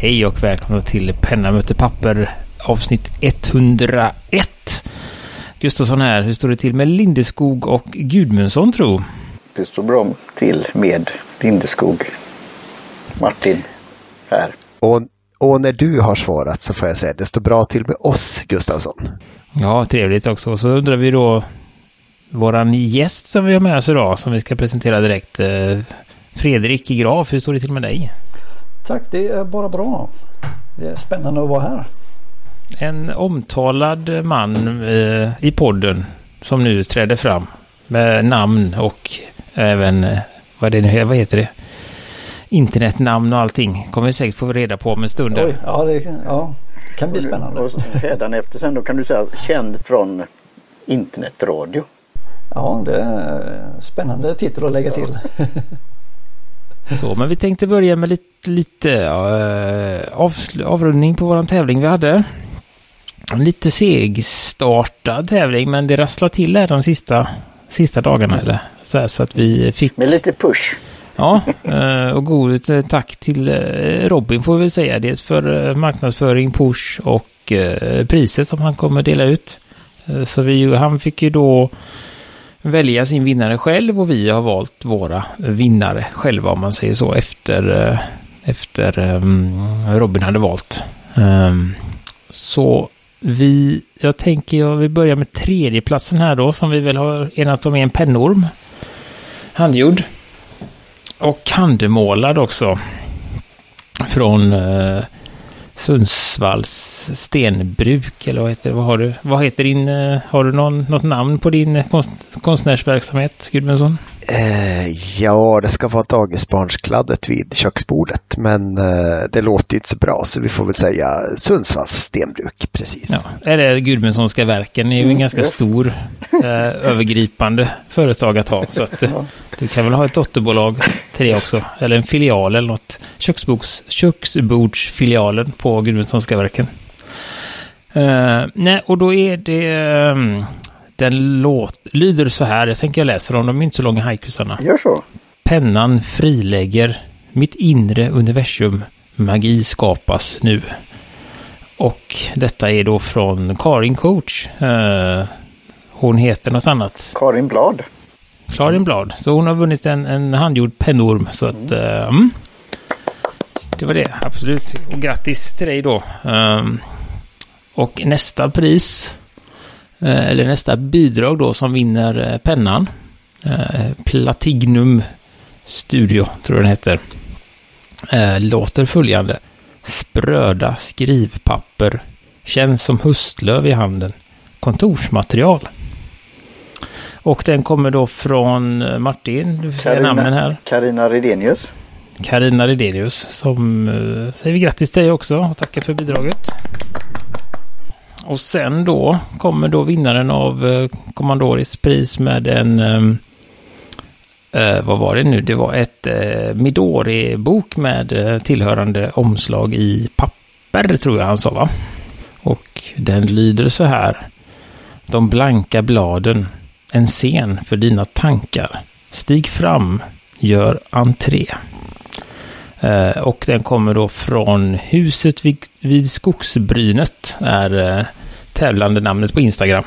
Hej och välkomna till Penna möter papper avsnitt 101. Gustafsson här. Hur står det till med Lindeskog och Gudmundsson tro? Det står bra till med Lindeskog. Martin här. Och, och när du har svarat så får jag säga det står bra till med oss Gustafsson. Ja, trevligt också. Så undrar vi då våran gäst som vi har med oss idag som vi ska presentera direkt. Eh, Fredrik Graf, hur står det till med dig? Tack, det är bara bra. Det är spännande att vara här. En omtalad man eh, i podden som nu träder fram med namn och även, eh, vad, är det, vad heter det? Internetnamn och allting. Kommer vi säkert få reda på om en stund. Oj, ja, det ja, kan bli spännande. Och efter sen då kan du säga känd från internetradio. Ja, det är spännande titel att lägga till. Så, men vi tänkte börja med lite, lite uh, av, avrundning på våran tävling vi hade. En lite segstartad tävling, men det rasslade till här de sista, sista dagarna. Eller? Så, här, så att vi fick... Med lite push. Ja, uh, och god uh, tack till Robin får vi säga. Dels för marknadsföring, push och priset som han kommer dela ut. Så vi, han fick ju då välja sin vinnare själv och vi har valt våra vinnare själva om man säger så efter, eh, efter um, Robin hade valt. Um, så vi, jag tänker jag vill börja med tredjeplatsen här då som vi väl har enat om är en pennorm. Handgjord. Och handmålad också. Från uh, Sundsvalls stenbruk eller vad heter Vad har du? Vad heter din... Eh, har du någon, något namn på din konst, konstnärsverksamhet, Gudmundsson? Eh, ja, det ska vara dagisbarnskladdet vid köksbordet. Men eh, det låter inte så bra så vi får väl säga Sundsvalls stenbruk, precis. Ja, eller Gudmundssonska verken är ju en mm, ganska yes. stor eh, övergripande företag att ha. Så att, eh, du kan väl ha ett dotterbolag till det också. Eller en filial eller något. Köksboks, köksbordsfilialen på Gudmundssonska verken. Nej, och då är det... Um, den låt, lyder så här, jag tänker jag läser dem, de är inte så långa haikusarna. Gör så. Pennan frilägger mitt inre universum, magi skapas nu. Och detta är då från Karin Coach. Uh, hon heter något annat. Karin Blad. Karin Blad. Så hon har vunnit en, en handgjord pennorm. Så att, mm. Mm. Det var det, absolut. Och grattis till dig då. Um, och nästa pris, eller nästa bidrag då som vinner uh, pennan. Uh, Platinum Studio, tror jag den heter. låter följande. Spröda skrivpapper. Känns som höstlöv i handen. Kontorsmaterial. Och den kommer då från Martin, du ser namnen här. Carina Redenius. Karina Redenius som säger vi grattis till dig också och tackar för bidraget. Och sen då kommer då vinnaren av eh, Commandoris pris med en ehm, Eh, vad var det nu? Det var ett eh, Midori-bok med eh, tillhörande omslag i papper tror jag han sa va? Och den lyder så här. De blanka bladen. En scen för dina tankar. Stig fram. Gör entré. Eh, och den kommer då från Huset vid, vid Skogsbrynet, är eh, tävlande namnet på Instagram.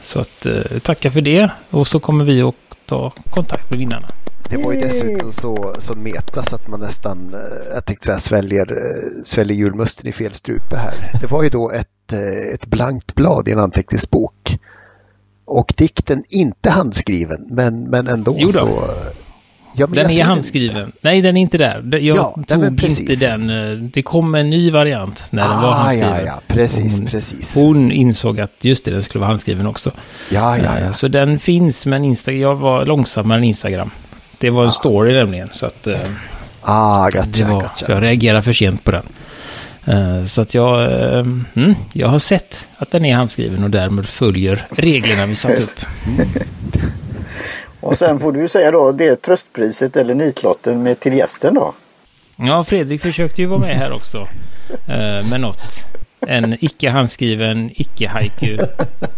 Så att eh, tacka för det och så kommer vi att ta kontakt med vinnarna. Det var ju dessutom så, så meta så att man nästan, jag tänkte säga sväljer, sväljer julmusten i fel strupe här. Det var ju då ett, ett blankt blad i en anteckningsbok. Och dikten inte handskriven men, men ändå så Ja, den är handskriven. Det. Nej, den är inte där. Jag ja, tog inte den. Eh, det kom en ny variant när ah, den var ah, handskriven. Ja, ja, precis, hon, precis. Hon insåg att just det, den skulle vara handskriven också. Ja, ja, ja. Så den finns, men Insta jag var långsammare än Instagram. Det var en ah. story nämligen, så att... Eh, ah, gotcha, var, gotcha. Jag reagerade för sent på den. Så att jag, mm, jag har sett att den är handskriven och därmed följer reglerna vi satt upp. Mm. Och sen får du säga då det tröstpriset eller nitlotten med till gästen då. Ja, Fredrik försökte ju vara med här också. Eh, med något. En icke handskriven, icke haiku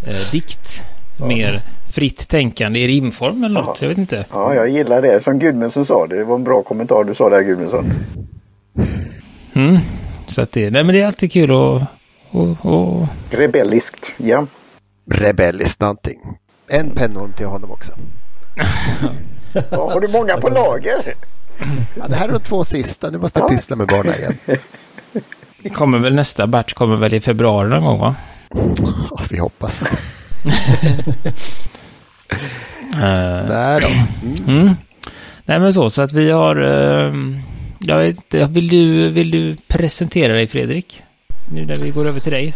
eh, dikt. Ja. Mer fritt tänkande i rimform eller något. Aha. Jag vet inte. Ja, jag gillar det. Som Gudmundsson sa. Det var en bra kommentar du sa där Gudmundsson. Mm. Så att det, nej, men det är alltid kul att... Och, och... Rebelliskt, ja. Rebelliskt någonting. En pennorm till honom också. Har du många på lager? Ja, det här är de två sista. Nu måste jag pyssla med barnen igen. Det kommer väl nästa batch kommer väl i februari någon gång va? Ja, vi hoppas. Uh, Nej då. Mm. Mm. Nej men så, så att vi har... Uh, jag vet inte, vill du, vill du presentera dig Fredrik? Nu när vi går över till dig.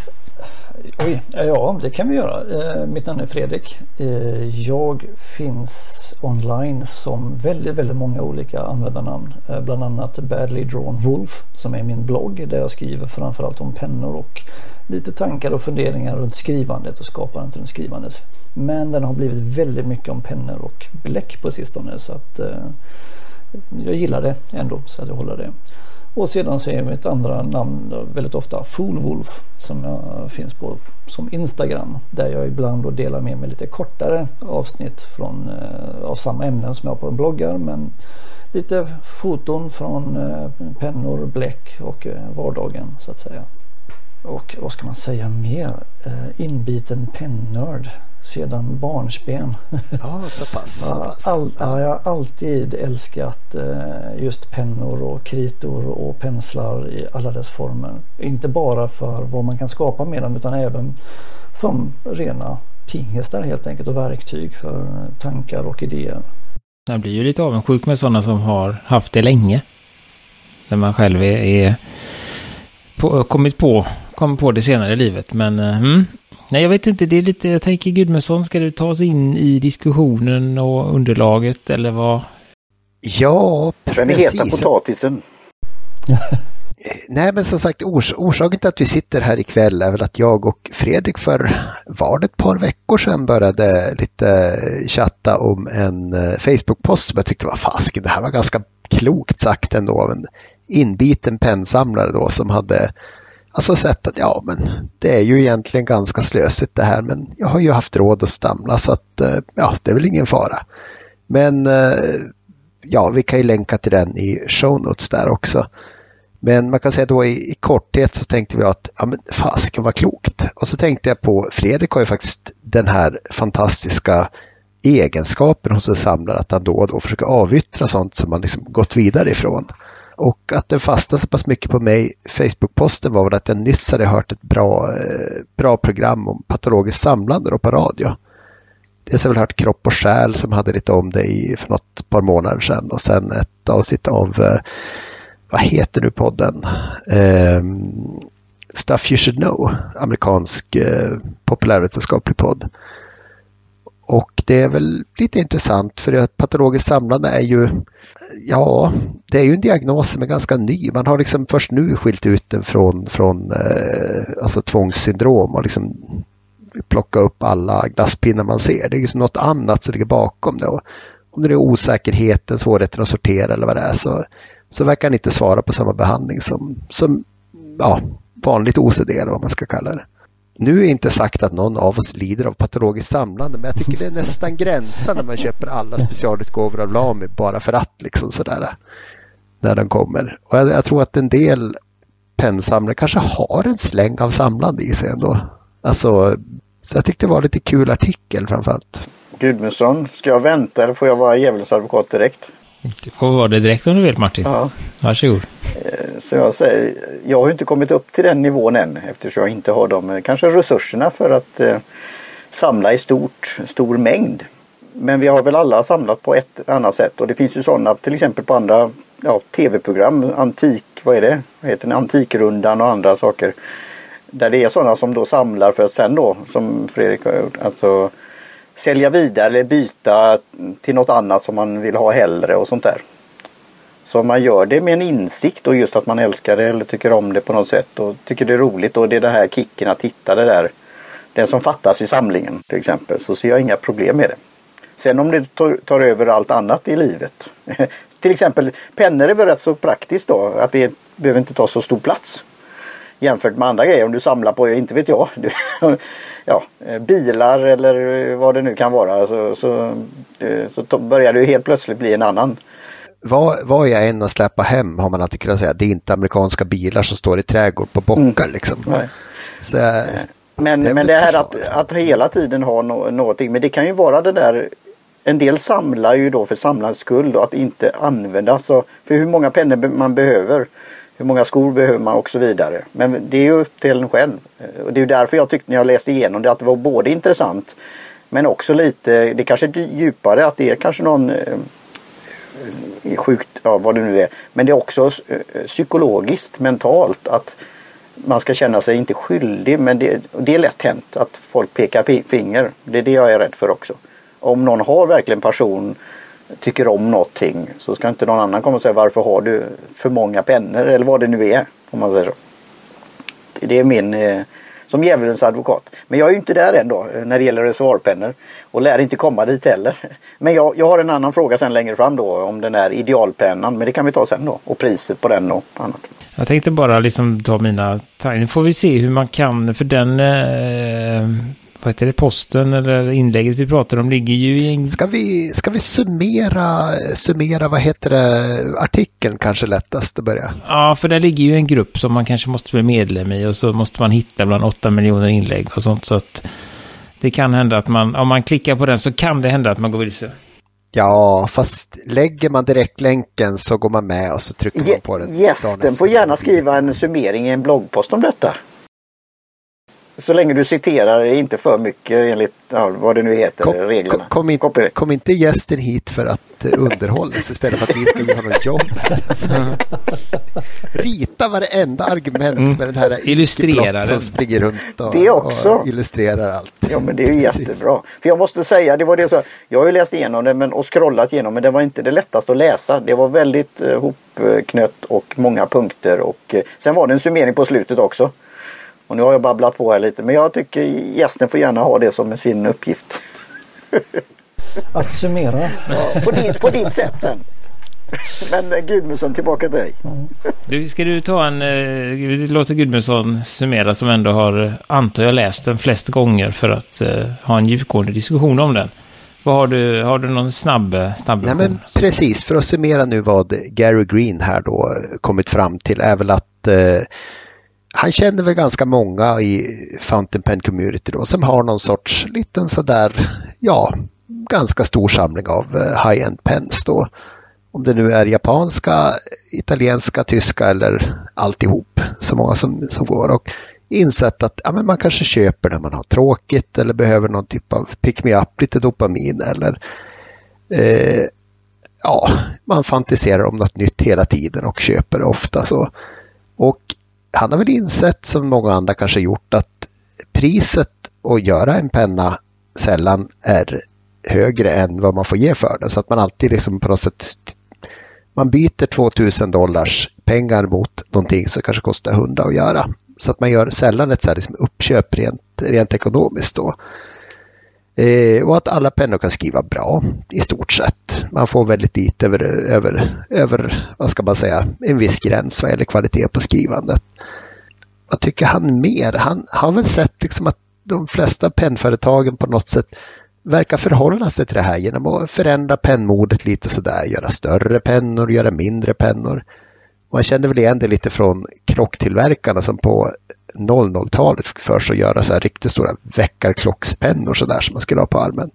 Oj, ja det kan vi göra. Eh, mitt namn är Fredrik. Eh, jag finns online som väldigt, väldigt många olika användarnamn. Eh, bland annat Badly Drawn Wolf som är min blogg där jag skriver framförallt om pennor och lite tankar och funderingar runt skrivandet och skapandet runt skrivandet. Men den har blivit väldigt mycket om pennor och bläck på sistone så att jag gillar det ändå så att jag håller det. Och sedan ser är mitt andra namn väldigt ofta Foolwolf som jag finns på som Instagram. Där jag ibland då delar med mig lite kortare avsnitt från, eh, av samma ämnen som jag har på bloggar. Men lite foton från eh, pennor, bläck och eh, vardagen så att säga. Och vad ska man säga mer? Inbiten pennörd sedan barnsben. Ja, så pass. Så pass. All, ja, jag har alltid älskat eh, just pennor och kritor och penslar i alla dess former. Inte bara för vad man kan skapa med dem utan även som rena tingestar helt enkelt och verktyg för tankar och idéer. Jag blir ju lite avundsjuk med sådana som har haft det länge. När man själv är, är på, kommit på, kommit på det senare i livet. Men mm, Nej, jag vet inte. Det är lite, jag tänker Gudmundsson, ska du ta oss in i diskussionen och underlaget eller vad? Ja, precis. Den heta potatisen. Nej, men som sagt, ors orsaken till att vi sitter här ikväll är väl att jag och Fredrik för, var det ett par veckor sedan började lite chatta om en eh, Facebook-post som jag tyckte var fasken. Det här var ganska klokt sagt ändå av en inbiten pennsamlare då som hade alltså sett att ja, men det är ju egentligen ganska slösigt det här, men jag har ju haft råd att stamla så att eh, ja, det är väl ingen fara. Men eh, ja, vi kan ju länka till den i show notes där också. Men man kan säga då i, i korthet så tänkte vi att ja, men fasiken var klokt. Och så tänkte jag på, Fredrik har ju faktiskt den här fantastiska egenskapen hos en samlare att han då och då försöker avyttra sånt som man liksom gått vidare ifrån. Och att den fastnade så pass mycket på mig, Facebook-posten var väl att jag nyss hade hört ett bra, eh, bra program om patologiskt samlande då på radio. Dels har jag väl hört Kropp och själ som hade lite om det i, för något par månader sedan och sen ett avsnitt av, eh, vad heter nu podden? Um, Stuff You Should Know, amerikansk eh, populärvetenskaplig podd. Och det är väl lite intressant för att patologiskt samlande är ju, ja, det är ju en diagnos som är ganska ny. Man har liksom först nu skilt ut den från, från eh, alltså tvångssyndrom och liksom plocka upp alla glasspinnar man ser. Det är liksom något annat som ligger bakom det. Och om det är osäkerheten, svårigheten att sortera eller vad det är så, så verkar han inte svara på samma behandling som, som ja, vanligt OCD eller vad man ska kalla det. Nu är inte sagt att någon av oss lider av patologiskt samlande men jag tycker det är nästan gränsen när man köper alla specialutgåvor av Lami bara för att liksom sådär när den kommer. Och jag, jag tror att en del pennsamlare kanske har en släng av samlande i sig ändå. Alltså, så jag tyckte det var lite kul artikel framförallt. Gudmundsson, ska jag vänta eller får jag vara djävulens advokat direkt? Du får vara det direkt om du vill Martin. Ja. Varsågod. Eh, så jag säger, jag har inte kommit upp till den nivån än eftersom jag inte har de eh, kanske resurserna för att eh, samla i stort, stor mängd. Men vi har väl alla samlat på ett annat sätt och det finns ju sådana till exempel på andra ja, tv-program, antik, vad är det? Vad heter det? Antikrundan och andra saker. Där det är sådana som då samlar för att sen då, som Fredrik har gjort, alltså sälja vidare eller byta till något annat som man vill ha hellre och sånt där. Så man gör det med en insikt och just att man älskar det eller tycker om det på något sätt och tycker det är roligt och det är den här kicken att hitta det där. Den som fattas i samlingen till exempel så ser jag inga problem med det. Sen om det tar över allt annat i livet. till exempel pennor är väl rätt så praktiskt då att det behöver inte ta så stor plats. Jämfört med andra grejer om du samlar på, inte vet jag, ja, eh, bilar eller vad det nu kan vara så, så, eh, så börjar det helt plötsligt bli en annan vad, vad jag än har släpat hem har man alltid kunnat säga det är inte amerikanska bilar som står i trädgård på bockar mm. liksom. Nej. Så, men det, men det här att, att hela tiden ha no någonting, men det kan ju vara det där en del samlar ju då för samlans skull och att inte använda. Så för hur många pennor man behöver, hur många skor behöver man och så vidare. Men det är ju upp till en själv. Och det är därför jag tyckte när jag läste igenom det att det var både intressant men också lite, det kanske är djupare att det är kanske någon eh, eh, sjukt, ja vad det nu är. Men det är också eh, psykologiskt, mentalt att man ska känna sig inte skyldig men det, det är lätt hänt att folk pekar finger. Det är det jag är rädd för också. Om någon har verkligen passion, tycker om någonting så ska inte någon annan komma och säga varför har du för många pennor eller vad det nu är. Om man säger så. Det är min eh, som djävulens advokat. Men jag är ju inte där än då eh, när det gäller reservoarpennor och lär inte komma dit heller. Men jag, jag har en annan fråga sen längre fram då om den här idealpennan. Men det kan vi ta sen då och priset på den och annat. Jag tänkte bara liksom ta mina tankar. Nu får vi se hur man kan, för den eh, vad heter det, posten eller inlägget vi pratar om ligger ju i en... Ska vi, ska vi summera, summera, vad heter det, artikeln kanske lättast att börja? Ja, för där ligger ju en grupp som man kanske måste bli medlem i och så måste man hitta bland åtta miljoner inlägg och sånt så att det kan hända att man, om man klickar på den så kan det hända att man går vilse. Ja, fast lägger man direktlänken så går man med och så trycker man på den. Gästen får gärna skriva en summering i en bloggpost om detta. Så länge du citerar inte för mycket enligt ja, vad det nu heter, kom, reglerna. Kom, in, kom, inte gästen hit för att uh, underhållas istället för att vi ska ge honom jobb. Mm. Rita varenda argument mm. med den här Illustrera som springer runt och, det också. och illustrerar allt. Ja men det är ju jättebra. För jag måste säga, det var det så, jag har ju läst igenom det men, och scrollat igenom men det var inte det lättaste att läsa. Det var väldigt uh, hopknött och många punkter och uh, sen var det en summering på slutet också. Och nu har jag babblat på här lite men jag tycker gästen får gärna ha det som sin uppgift. Att summera. Ja, på, din, på ditt sätt sen. Men eh, Gudmundsson tillbaka till dig. Du, ska du ta en, eh, låter Gudmundsson summera som ändå har, antar jag, läst den flest gånger för att eh, ha en djupgående diskussion om den. Vad har du, har du någon snabb, snabb Nej, men Precis, för att summera nu vad Gary Green här då kommit fram till är väl att eh, han känner väl ganska många i Fountain Pen Community då som har någon sorts liten sådär, ja, ganska stor samling av eh, high-end pens då. Om det nu är japanska, italienska, tyska eller alltihop. Så många som, som går. Och insett att ja, men man kanske köper när man har tråkigt eller behöver någon typ av pick-me-up, lite dopamin eller eh, ja, man fantiserar om något nytt hela tiden och köper ofta så. Och han har väl insett, som många andra kanske gjort, att priset att göra en penna sällan är högre än vad man får ge för den. Så att man alltid liksom på något sätt man byter 2000 dollars pengar mot någonting som kanske kostar 100 att göra. Så att man gör sällan ett så här liksom uppköp rent, rent ekonomiskt då. Eh, och att alla pennor kan skriva bra i stort sett. Man får väldigt lite över, över, över vad ska man säga, en viss gräns vad gäller kvalitet på skrivandet. Vad tycker han mer? Han har väl sett liksom att de flesta pennföretagen på något sätt verkar förhålla sig till det här genom att förändra pennmodet lite sådär, göra större pennor, göra mindre pennor. Man känner väl igen det lite från krocktillverkarna som på 00-talet fick för sig att göra så här riktigt stora väckarklockspennor sådär som man skulle ha på armen.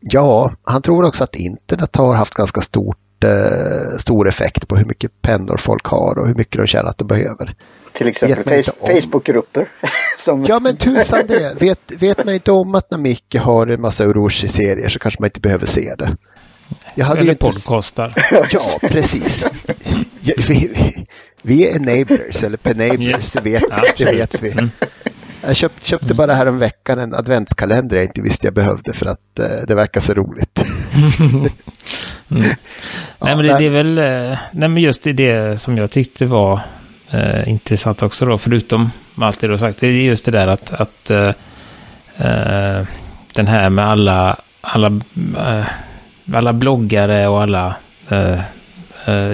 Ja, han tror också att internet har haft ganska stort, eh, stor effekt på hur mycket pennor folk har och hur mycket de känner att de behöver. Till exempel Facebookgrupper. som... Ja men tusan det. Vet, vet man inte om att när Micke har en massa Urushi-serier så kanske man inte behöver se det. Jag hade Eller inte... podcastar. Ja, precis. Vi, är enablers eller penablers, det, vet, ja, det vet vi. Mm. Jag köpt, köpte bara här en veckan en adventskalender jag inte visste jag behövde för att uh, det verkar så roligt. mm. nej men det, det, är väl, uh, nej men just det, det som jag tyckte var uh, intressant också då, förutom allt det du har sagt, det är just det där att, att den här med alla, alla alla bloggare och alla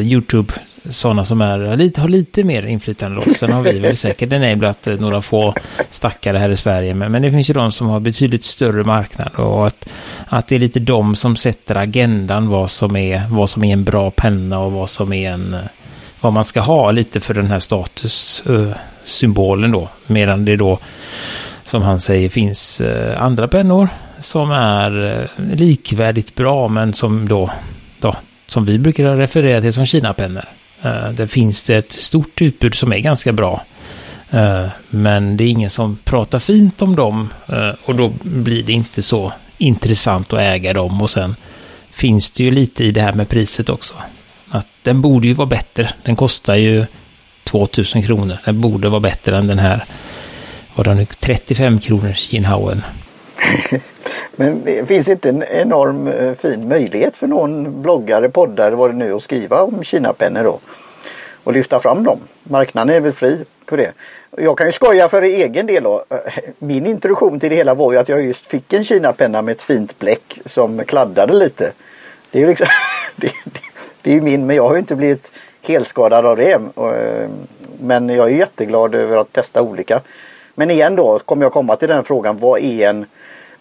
YouTube sådana som är, lite, har lite mer inflytande då. Sen har vi väl säkert enablat eh, några få stackare här i Sverige. Men, men det finns ju de som har betydligt större marknad. Och att, att det är lite de som sätter agendan vad som är, vad som är en bra penna och vad som är en, eh, vad man ska ha lite för den här statussymbolen eh, då. Medan det då, som han säger, finns uh, andra pennor som är uh, likvärdigt bra men som då, då, som vi brukar referera till som Kina-pennor. Uh, där finns det ett stort utbud som är ganska bra. Uh, men det är ingen som pratar fint om dem uh, och då blir det inte så intressant att äga dem. Och sen finns det ju lite i det här med priset också. Att den borde ju vara bättre. Den kostar ju 2000 kronor. Den borde vara bättre än den här, vad det nu, 35 kronors Jinhauen. Men det finns inte en enorm eh, fin möjlighet för någon bloggare, poddare, vad det nu är, att skriva om Kinapennor då? Och lyfta fram dem. Marknaden är väl fri på det. Jag kan ju skoja för egen del då. Min introduktion till det hela var ju att jag just fick en Kinapenna med ett fint bläck som kladdade lite. Det är ju liksom, det, det, det är ju min, men jag har ju inte blivit helskadad av det. Eh, men jag är jätteglad över att testa olika. Men igen då kommer jag komma till den frågan. Vad är en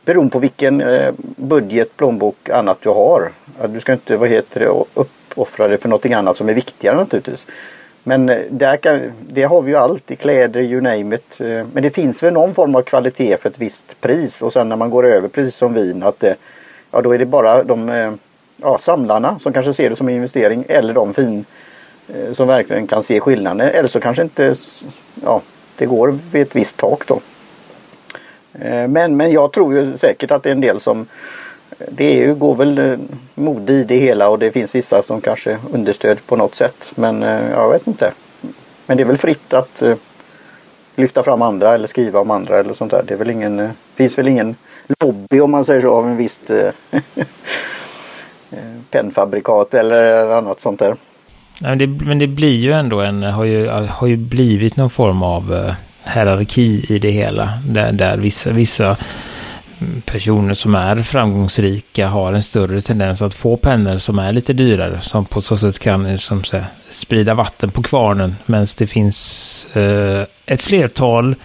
beroende på vilken eh, budget, plånbok, annat du har. Du ska inte, vad heter det, uppoffra dig för någonting annat som är viktigare naturligtvis. Men eh, där kan, det har vi ju alltid, kläder, you name it. Eh, men det finns väl någon form av kvalitet för ett visst pris och sen när man går över precis som vin att det, ja då är det bara de ja, samlarna som kanske ser det som en investering eller de fin som verkligen kan se skillnaden. Eller så kanske inte ja, det går vid ett visst tak då. Eh, men, men jag tror ju säkert att det är en del som det är ju, går väl eh, mode i det hela och det finns vissa som kanske understöd på något sätt. Men eh, jag vet inte. Men det är väl fritt att lyfta fram andra eller skriva om andra eller sånt där. Det är väl ingen, finns väl ingen lobby om man säger så av en visst pennfabrikat eller annat sånt där. Men det, men det blir ju ändå en, har ju, har ju blivit någon form av hierarki i det hela. Där, där vissa, vissa personer som är framgångsrika har en större tendens att få pennor som är lite dyrare. Som på så sätt kan som säga, sprida vatten på kvarnen. Medan det finns eh, ett flertal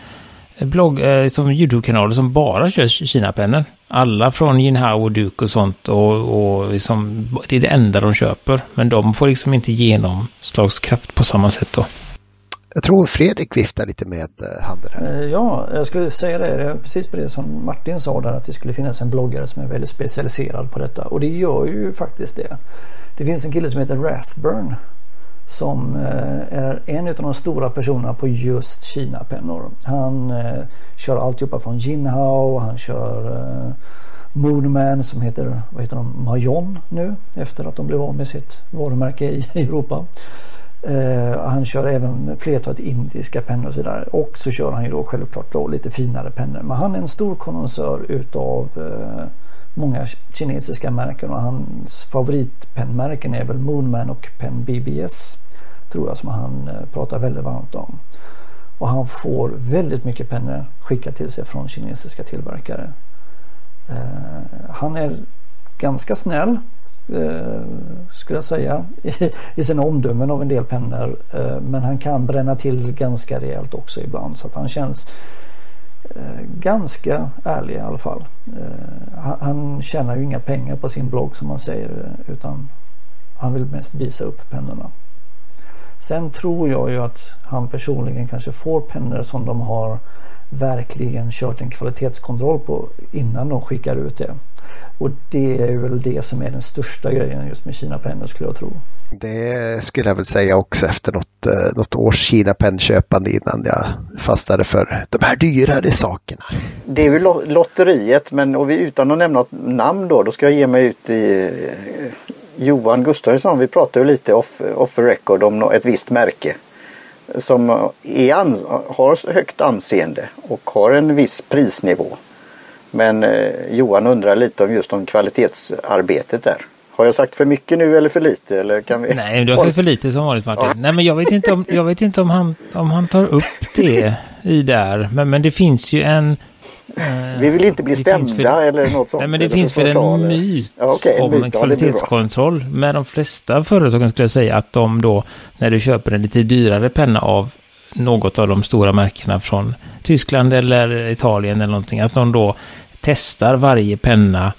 blogg, eh, som YouTube-kanaler som bara kör Kina-pennor. Alla från Jinhao och Duke och sånt. Och, och liksom, det är det enda de köper. Men de får liksom inte genomslagskraft på samma sätt då. Jag tror Fredrik viftar lite med eh, handen här. Eh, ja, jag skulle säga det. det är precis på det som Martin sa där att det skulle finnas en bloggare som är väldigt specialiserad på detta. Och det gör ju faktiskt det. Det finns en kille som heter Rathburn som eh, är en av de stora personerna på just Kina-pennor. Han kör alltihopa från Jinhao, han kör Moonman som heter, vad heter de, Mayon nu efter att de blev av med sitt varumärke i Europa. Uh, han kör även flertalet indiska pennor och så vidare. Och så kör han ju då självklart då lite finare pennor. Men han är en stor konnässör utav uh, många kinesiska märken och hans favoritpennmärken är väl Moonman och Pen BBS. Tror jag som han uh, pratar väldigt varmt om. Och han får väldigt mycket pennor skickat till sig från kinesiska tillverkare. han är ganska snäll Eh, skulle jag säga i, i sina omdömen av en del pennor. Eh, men han kan bränna till ganska rejält också ibland så att han känns eh, ganska ärlig i alla fall. Eh, han, han tjänar ju inga pengar på sin blogg som man säger utan han vill mest visa upp pennorna. Sen tror jag ju att han personligen kanske får pennor som de har verkligen kört en kvalitetskontroll på innan de skickar ut det. Och det är väl det som är den största grejen just med Kina-pennor skulle jag tro. Det skulle jag väl säga också efter något, eh, något års Kina-pennköpande innan jag fastnade för de här dyrare sakerna. Det är väl lotteriet men och vi, utan att nämna något namn då, då ska jag ge mig ut i eh, Johan Gustafsson, vi pratade ju lite off, off record om ett visst märke som är har högt anseende och har en viss prisnivå. Men eh, Johan undrar lite om just om kvalitetsarbetet där. Har jag sagt för mycket nu eller för lite? Eller kan vi... Nej, du har sagt för lite som vanligt Martin. Ja. Nej, men jag vet inte om, jag vet inte om, han, om han tar upp det i där. Men, men det finns ju en... Eh, vi vill inte bli stämda för, eller något sånt. Nej, men det finns väl en myt ja, okay, en om myt, kvalitetskontroll. med de flesta företagen skulle jag säga att de då, när du köper en lite dyrare penna av något av de stora märkena från Tyskland eller Italien eller någonting, att de då testar varje penna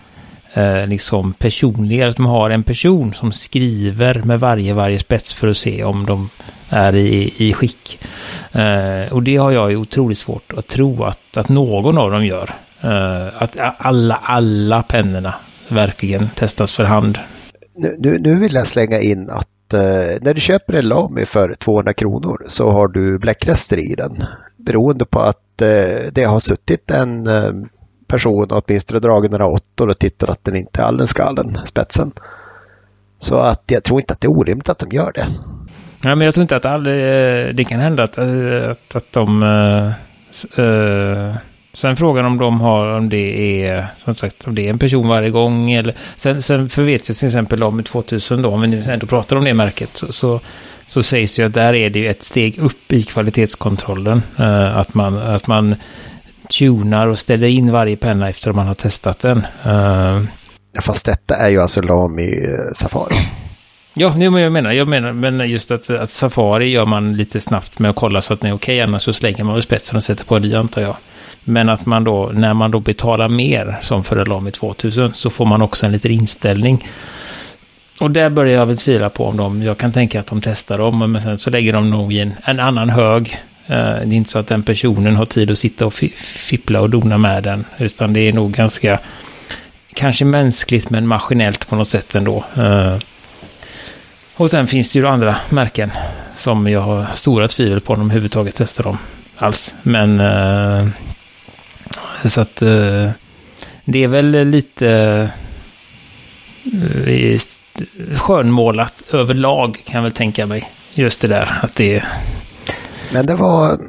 eh, liksom personligare. Att de har en person som skriver med varje, varje spets för att se om de är i, i skick. Eh, och det har jag ju otroligt svårt att tro att, att någon av dem gör. Eh, att alla, alla pennorna verkligen testas för hand. Nu, nu, nu vill jag slänga in att eh, när du köper en Lamy för 200 kronor så har du bläckrester i den. Beroende på att eh, det har suttit en eh, person och åtminstone dragit några åttor och tittat att den inte är alldeles galen, spetsen. Så att jag tror inte att det är orimligt att de gör det. Ja, men jag tror inte att aldrig, eh, det kan hända att, eh, att, att de... Äh, sen frågan om de har, om det är, som sagt, om det är en person varje gång eller... Sen, sen för vet jag till exempel om 2000 då, om vi nu ändå pratar om det märket, så, så, så sägs det ju att där är det ju ett steg upp i kvalitetskontrollen. Äh, att man, att man tunar och ställer in varje penna efter att man har testat den. Äh, Fast detta är ju alltså Lami Safari. Ja, nu jag menar jag menar, men just att, att Safari gör man lite snabbt med att kolla så att den är okej, okay, annars så slänger man väl spetsen och sätter på en ny antar jag. Men att man då, när man då betalar mer, som för Elami 2000, så får man också en liten inställning. Och där börjar jag väl tvivla på om de, jag kan tänka att de testar dem, men sen så lägger de nog i en, en annan hög. Eh, det är inte så att den personen har tid att sitta och fippla och dona med den, utan det är nog ganska, kanske mänskligt men maskinellt på något sätt ändå. Eh, och sen finns det ju andra märken som jag har stora tvivel på om de överhuvudtaget testar dem alls. Men eh, så att eh, det är väl lite eh, skönmålat överlag kan jag väl tänka mig. Just det där att det Men det var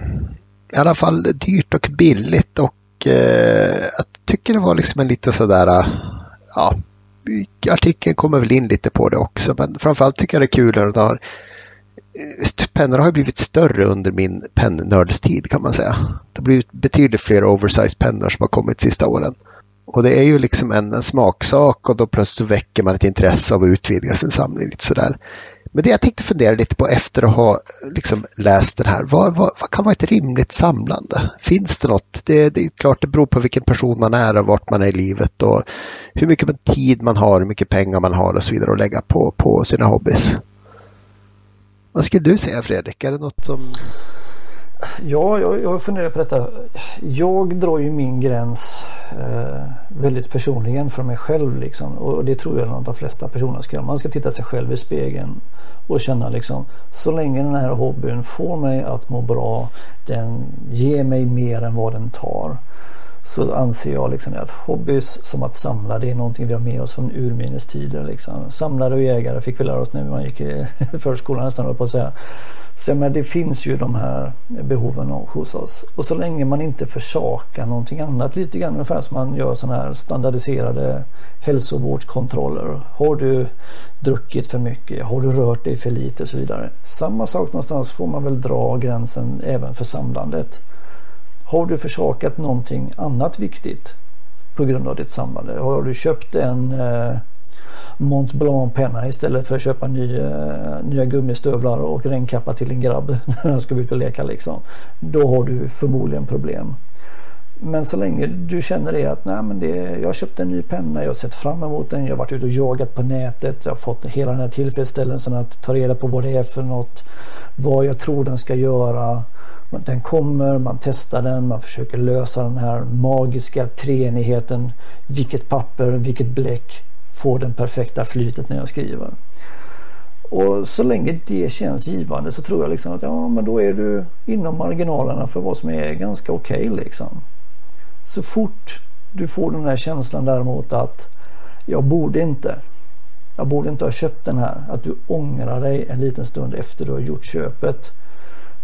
i alla fall dyrt och billigt och eh, jag tycker det var liksom en lite sådär ja, artikeln kommer väl in lite på det också, men framförallt tycker jag det är kul att har eh, Pennorna har blivit större under min pennördstid kan man säga. Det har blivit betydligt fler oversized pennor som har kommit sista åren. Och det är ju liksom en, en smaksak och då plötsligt väcker man ett intresse av att utvidga sin samling lite sådär. Men det jag tänkte fundera lite på efter att ha liksom läst den här, vad, vad, vad, kan vara ett rimligt samlande? Finns det något? Det, det, är klart det beror på vilken person man är och vart man är i livet och hur mycket tid man har, hur mycket pengar man har och så vidare att lägga på, på sina hobbys. Vad skulle du säga Fredrik? Är det något som... Ja, jag, jag funderar på detta. Jag drar ju min gräns eh, väldigt personligen för mig själv. Liksom. Och det tror jag att de flesta personer ska göra. Man ska titta sig själv i spegeln och känna liksom så länge den här hobbyn får mig att må bra, den ger mig mer än vad den tar. Så anser jag liksom att hobbys som att samla det är någonting vi har med oss från urminnes tider. Liksom. Samlare och jägare fick vi lära oss när man gick i förskolan nästan på att säga. Så men det finns ju de här behoven hos oss. Och så länge man inte försakar någonting annat, lite grann ungefär som man gör sådana här standardiserade hälsovårdskontroller. Har du druckit för mycket? Har du rört dig för lite? Och så vidare. Samma sak någonstans får man väl dra gränsen även för samlandet. Har du försakat någonting annat viktigt på grund av ditt samlande? Har du köpt en eh, Mont Blanc-penna istället för att köpa nya, eh, nya gummistövlar och regnkappa till din grabb när han ska ut och leka liksom. Då har du förmodligen problem. Men så länge du känner det att nej, men det, jag har köpt en ny penna, jag har sett fram emot den, jag har varit ute och jagat på nätet, jag har fått hela den här tillfredsställelsen att ta reda på vad det är för något, vad jag tror den ska göra. Den kommer, man testar den, man försöker lösa den här magiska treenigheten. Vilket papper, vilket bläck, få den perfekta flytet när jag skriver. Och så länge det känns givande så tror jag liksom att ja, men då är du inom marginalerna för vad som är ganska okej okay, liksom. Så fort du får den här känslan däremot att jag borde inte. Jag borde inte ha köpt den här. Att du ångrar dig en liten stund efter du har gjort köpet.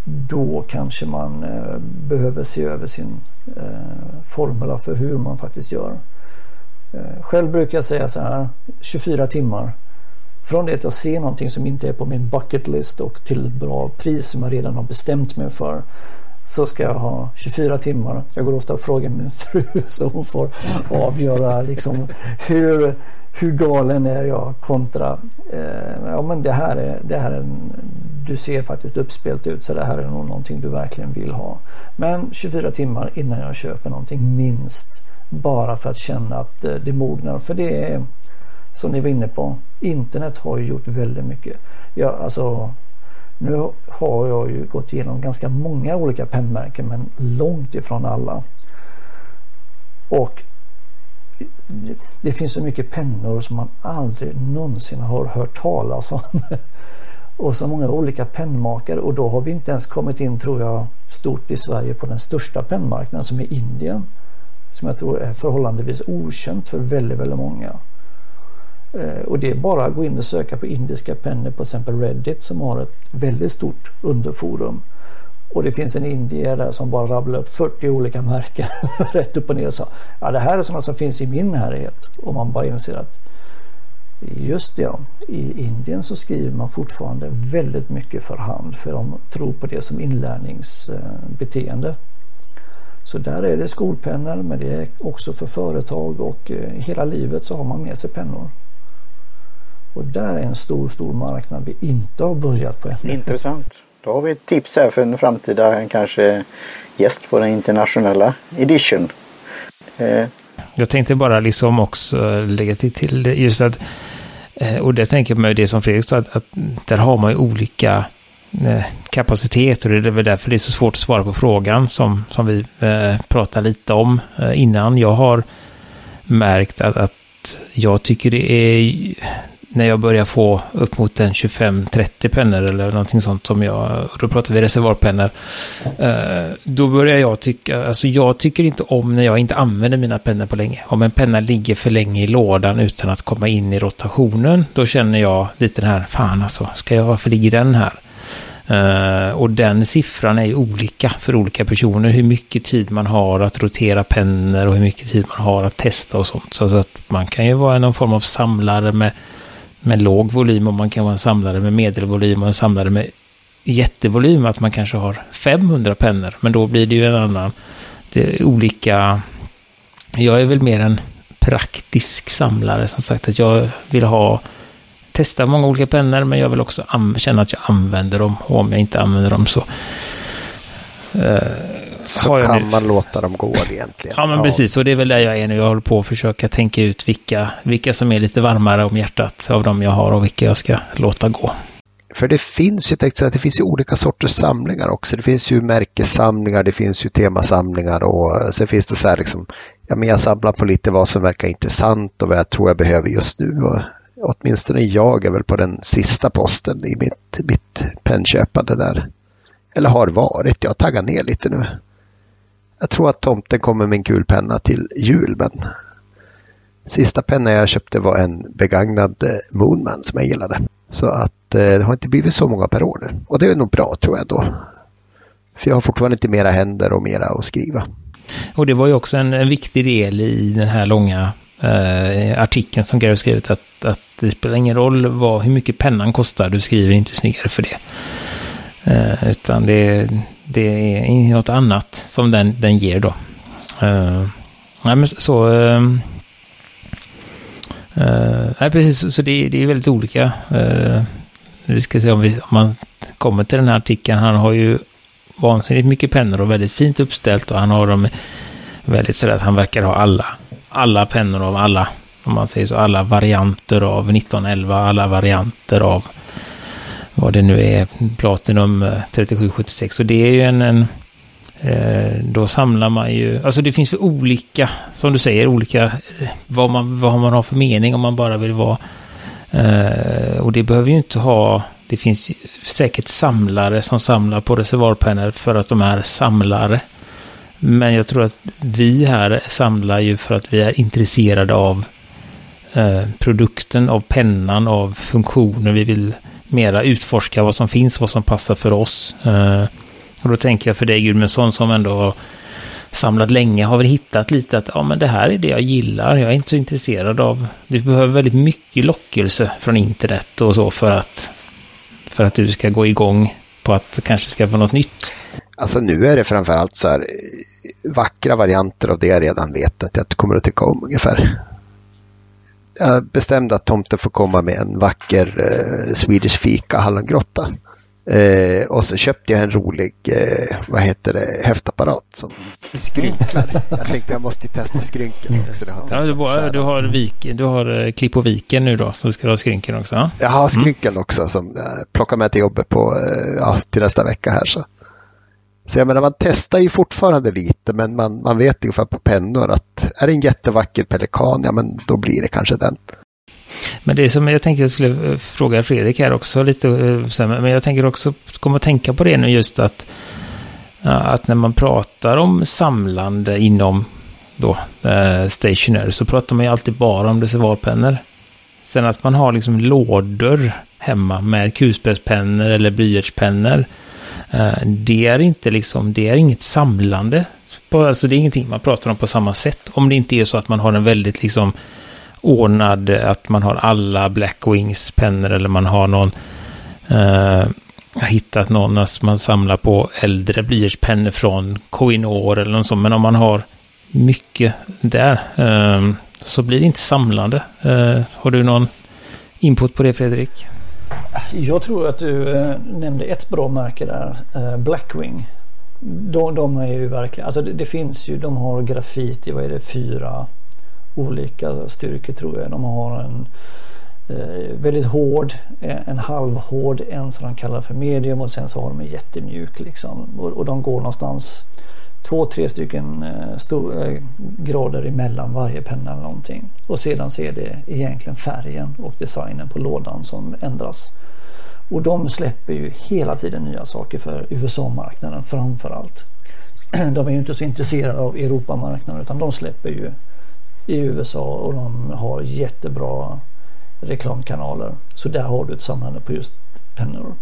Då kanske man eh, behöver se över sin eh, formula för hur man faktiskt gör. Eh, själv brukar jag säga så här 24 timmar. Från det att jag ser någonting som inte är på min bucket list och till ett bra pris som jag redan har bestämt mig för så ska jag ha 24 timmar. Jag går ofta och frågar min fru så hon får avgöra liksom hur, hur galen är jag kontra eh, ja men det här är, det här är en, du ser faktiskt uppspelt ut så det här är nog någonting du verkligen vill ha. Men 24 timmar innan jag köper någonting minst bara för att känna att eh, det mognar. För det är som ni var inne på. Internet har ju gjort väldigt mycket. Jag, alltså, nu har jag ju gått igenom ganska många olika pennmärken men långt ifrån alla. Och det finns så mycket pennor som man aldrig någonsin har hört talas om. och så många olika pennmakare och då har vi inte ens kommit in tror jag stort i Sverige på den största pennmarknaden som är Indien. Som jag tror är förhållandevis okänt för väldigt, väldigt många. Eh, och det är bara att gå in och söka på indiska pennor på till exempel Reddit som har ett väldigt stort underforum. Och det finns en indier där som bara rabblar upp 40 olika märken rätt upp och ner och sa ja det här är sådana som finns i min närhet. Och man bara inser att just det, i Indien så skriver man fortfarande väldigt mycket för hand för de tror på det som inlärningsbeteende. Så där är det skolpennor men det är också för företag och eh, hela livet så har man med sig pennor. Och där är en stor, stor marknad vi inte har börjat på än. Intressant. Då har vi ett tips här för en framtida kanske gäst på den internationella edition. Eh. Jag tänkte bara liksom också lägga till, till just att eh, och det tänker jag med det som Fredrik sa, att, att där har man ju olika eh, Eh, kapacitet och det är väl därför det är så svårt att svara på frågan som, som vi eh, pratade lite om eh, innan. Jag har märkt att, att jag tycker det är när jag börjar få upp mot en 25-30 pennor eller någonting sånt som jag, då pratar vi reservoarpennor. Eh, då börjar jag tycka, alltså jag tycker inte om när jag inte använder mina pennor på länge. Om en penna ligger för länge i lådan utan att komma in i rotationen, då känner jag lite den här, fan alltså, ska jag, varför ligger den här? Uh, och den siffran är ju olika för olika personer. Hur mycket tid man har att rotera pennor och hur mycket tid man har att testa och sånt. Så att man kan ju vara någon form av samlare med med låg volym och man kan vara en samlare med medelvolym och en samlare med jättevolym. Att man kanske har 500 pennor. Men då blir det ju en annan. Det är olika. Jag är väl mer en praktisk samlare. Som sagt att jag vill ha testa många olika pennor. Men jag vill också känna att jag använder dem. Och om jag inte använder dem så uh, så kan man låta dem gå egentligen. Ja, men ja. precis. Och det är väl där jag är nu. Jag håller på att försöka tänka ut vilka, vilka som är lite varmare om hjärtat av de jag har och vilka jag ska låta gå. För det finns ju, tänkte det finns ju olika sorters samlingar också. Det finns ju märkessamlingar, det finns ju temasamlingar och sen finns det så här liksom, ja men jag samlar på lite vad som verkar intressant och vad jag tror jag behöver just nu. Och åtminstone jag är väl på den sista posten i mitt, mitt pennköpande där. Eller har varit, jag taggar ner lite nu. Jag tror att tomten kommer med en kul penna till jul, men sista pennan jag köpte var en begagnad eh, Moonman som jag gillade. Så att eh, det har inte blivit så många per år nu. Och det är nog bra tror jag då. För jag har fortfarande inte mera händer och mera att skriva. Och det var ju också en, en viktig del i den här långa eh, artikeln som Gary skrivit att, att det spelar ingen roll vad, hur mycket pennan kostar, du skriver inte snyggare för det. Eh, utan det, det är något annat som den, den ger då. Eh, nej, men så... Uh, nej, precis. Så det, det är väldigt olika. Uh, vi ska se om, vi, om man kommer till den här artikeln. Han har ju vansinnigt mycket pennor och väldigt fint uppställt och han har dem väldigt sådär att han verkar ha alla, alla pennor av alla, om man säger så, alla varianter av 1911, alla varianter av vad det nu är, Platinum eh, 3776. Och det är ju en, en eh, då samlar man ju, alltså det finns ju olika, som du säger, olika, eh, vad man, vad man har för mening om man bara vill vara. Och det behöver ju inte ha, det finns säkert samlare som samlar på reservoarpennor för att de är samlare. Men jag tror att vi här samlar ju för att vi är intresserade av eh, produkten, av pennan, av funktioner vi vill mera utforska vad som finns, vad som passar för oss. Eh, och då tänker jag för dig Gudmundsson som ändå har samlat länge har väl hittat lite att ja men det här är det jag gillar. Jag är inte så intresserad av. Du behöver väldigt mycket lockelse från internet och så för att för att du ska gå igång på att kanske skaffa något nytt. Alltså nu är det framförallt så här eh, vackra varianter av det jag redan vet att jag kommer att tycka om ungefär jag bestämde att tomten får komma med en vacker eh, Swedish fika hallongrotta. Eh, och så köpte jag en rolig, eh, vad heter det, häftapparat som skrynklar. jag tänkte jag måste testa skrynkeln. Så det har Ja, du, har, du har, vik, du har eh, klipp på viken nu då, så du ska ha skrynkeln också? Ja? Jag har skrynkeln också som jag plockar med till jobbet på, eh, ja, till nästa vecka här. Så. Så jag menar, man testar ju fortfarande lite, men man, man vet ungefär på pennor att är det en jättevacker pelikan, ja men då blir det kanske den. Men det som jag tänkte jag skulle eh, fråga Fredrik här också lite, eh, men jag tänker också komma att tänka på det nu just att, att när man pratar om samlande inom då eh, stationary så pratar man ju alltid bara om reservoarpennor. Sen att man har liksom lådor hemma med kulspetspennor eller blyertspennor. Eh, det är inte liksom, det är inget samlande. Alltså det är ingenting man pratar om på samma sätt. Om det inte är så att man har en väldigt liksom ordnad, att man har alla Black Wings pennor eller man har någon eh, jag har hittat någon att man samlar på äldre blyertspennor från Coinor eller något sånt. Men om man har mycket där eh, så blir det inte samlande. Eh, har du någon input på det Fredrik? Jag tror att du eh, nämnde ett bra märke där, eh, Blackwing. De, de, är ju verkligen, alltså det, det, finns ju, de har grafit i vad är det, fyra olika styrkor tror jag. De har en eh, väldigt hård, eh, en halvhård, en som de kallar för medium och sen så har de en jättemjuk liksom. Och, och de går någonstans två, tre stycken eh, stor, eh, grader emellan varje penna eller någonting. Och sedan så är det egentligen färgen och designen på lådan som ändras. Och de släpper ju hela tiden nya saker för USA-marknaden framförallt. De är ju inte så intresserade av Europamarknaden utan de släpper ju i USA och de har jättebra reklamkanaler. Så där har du ett samlande på just pennor.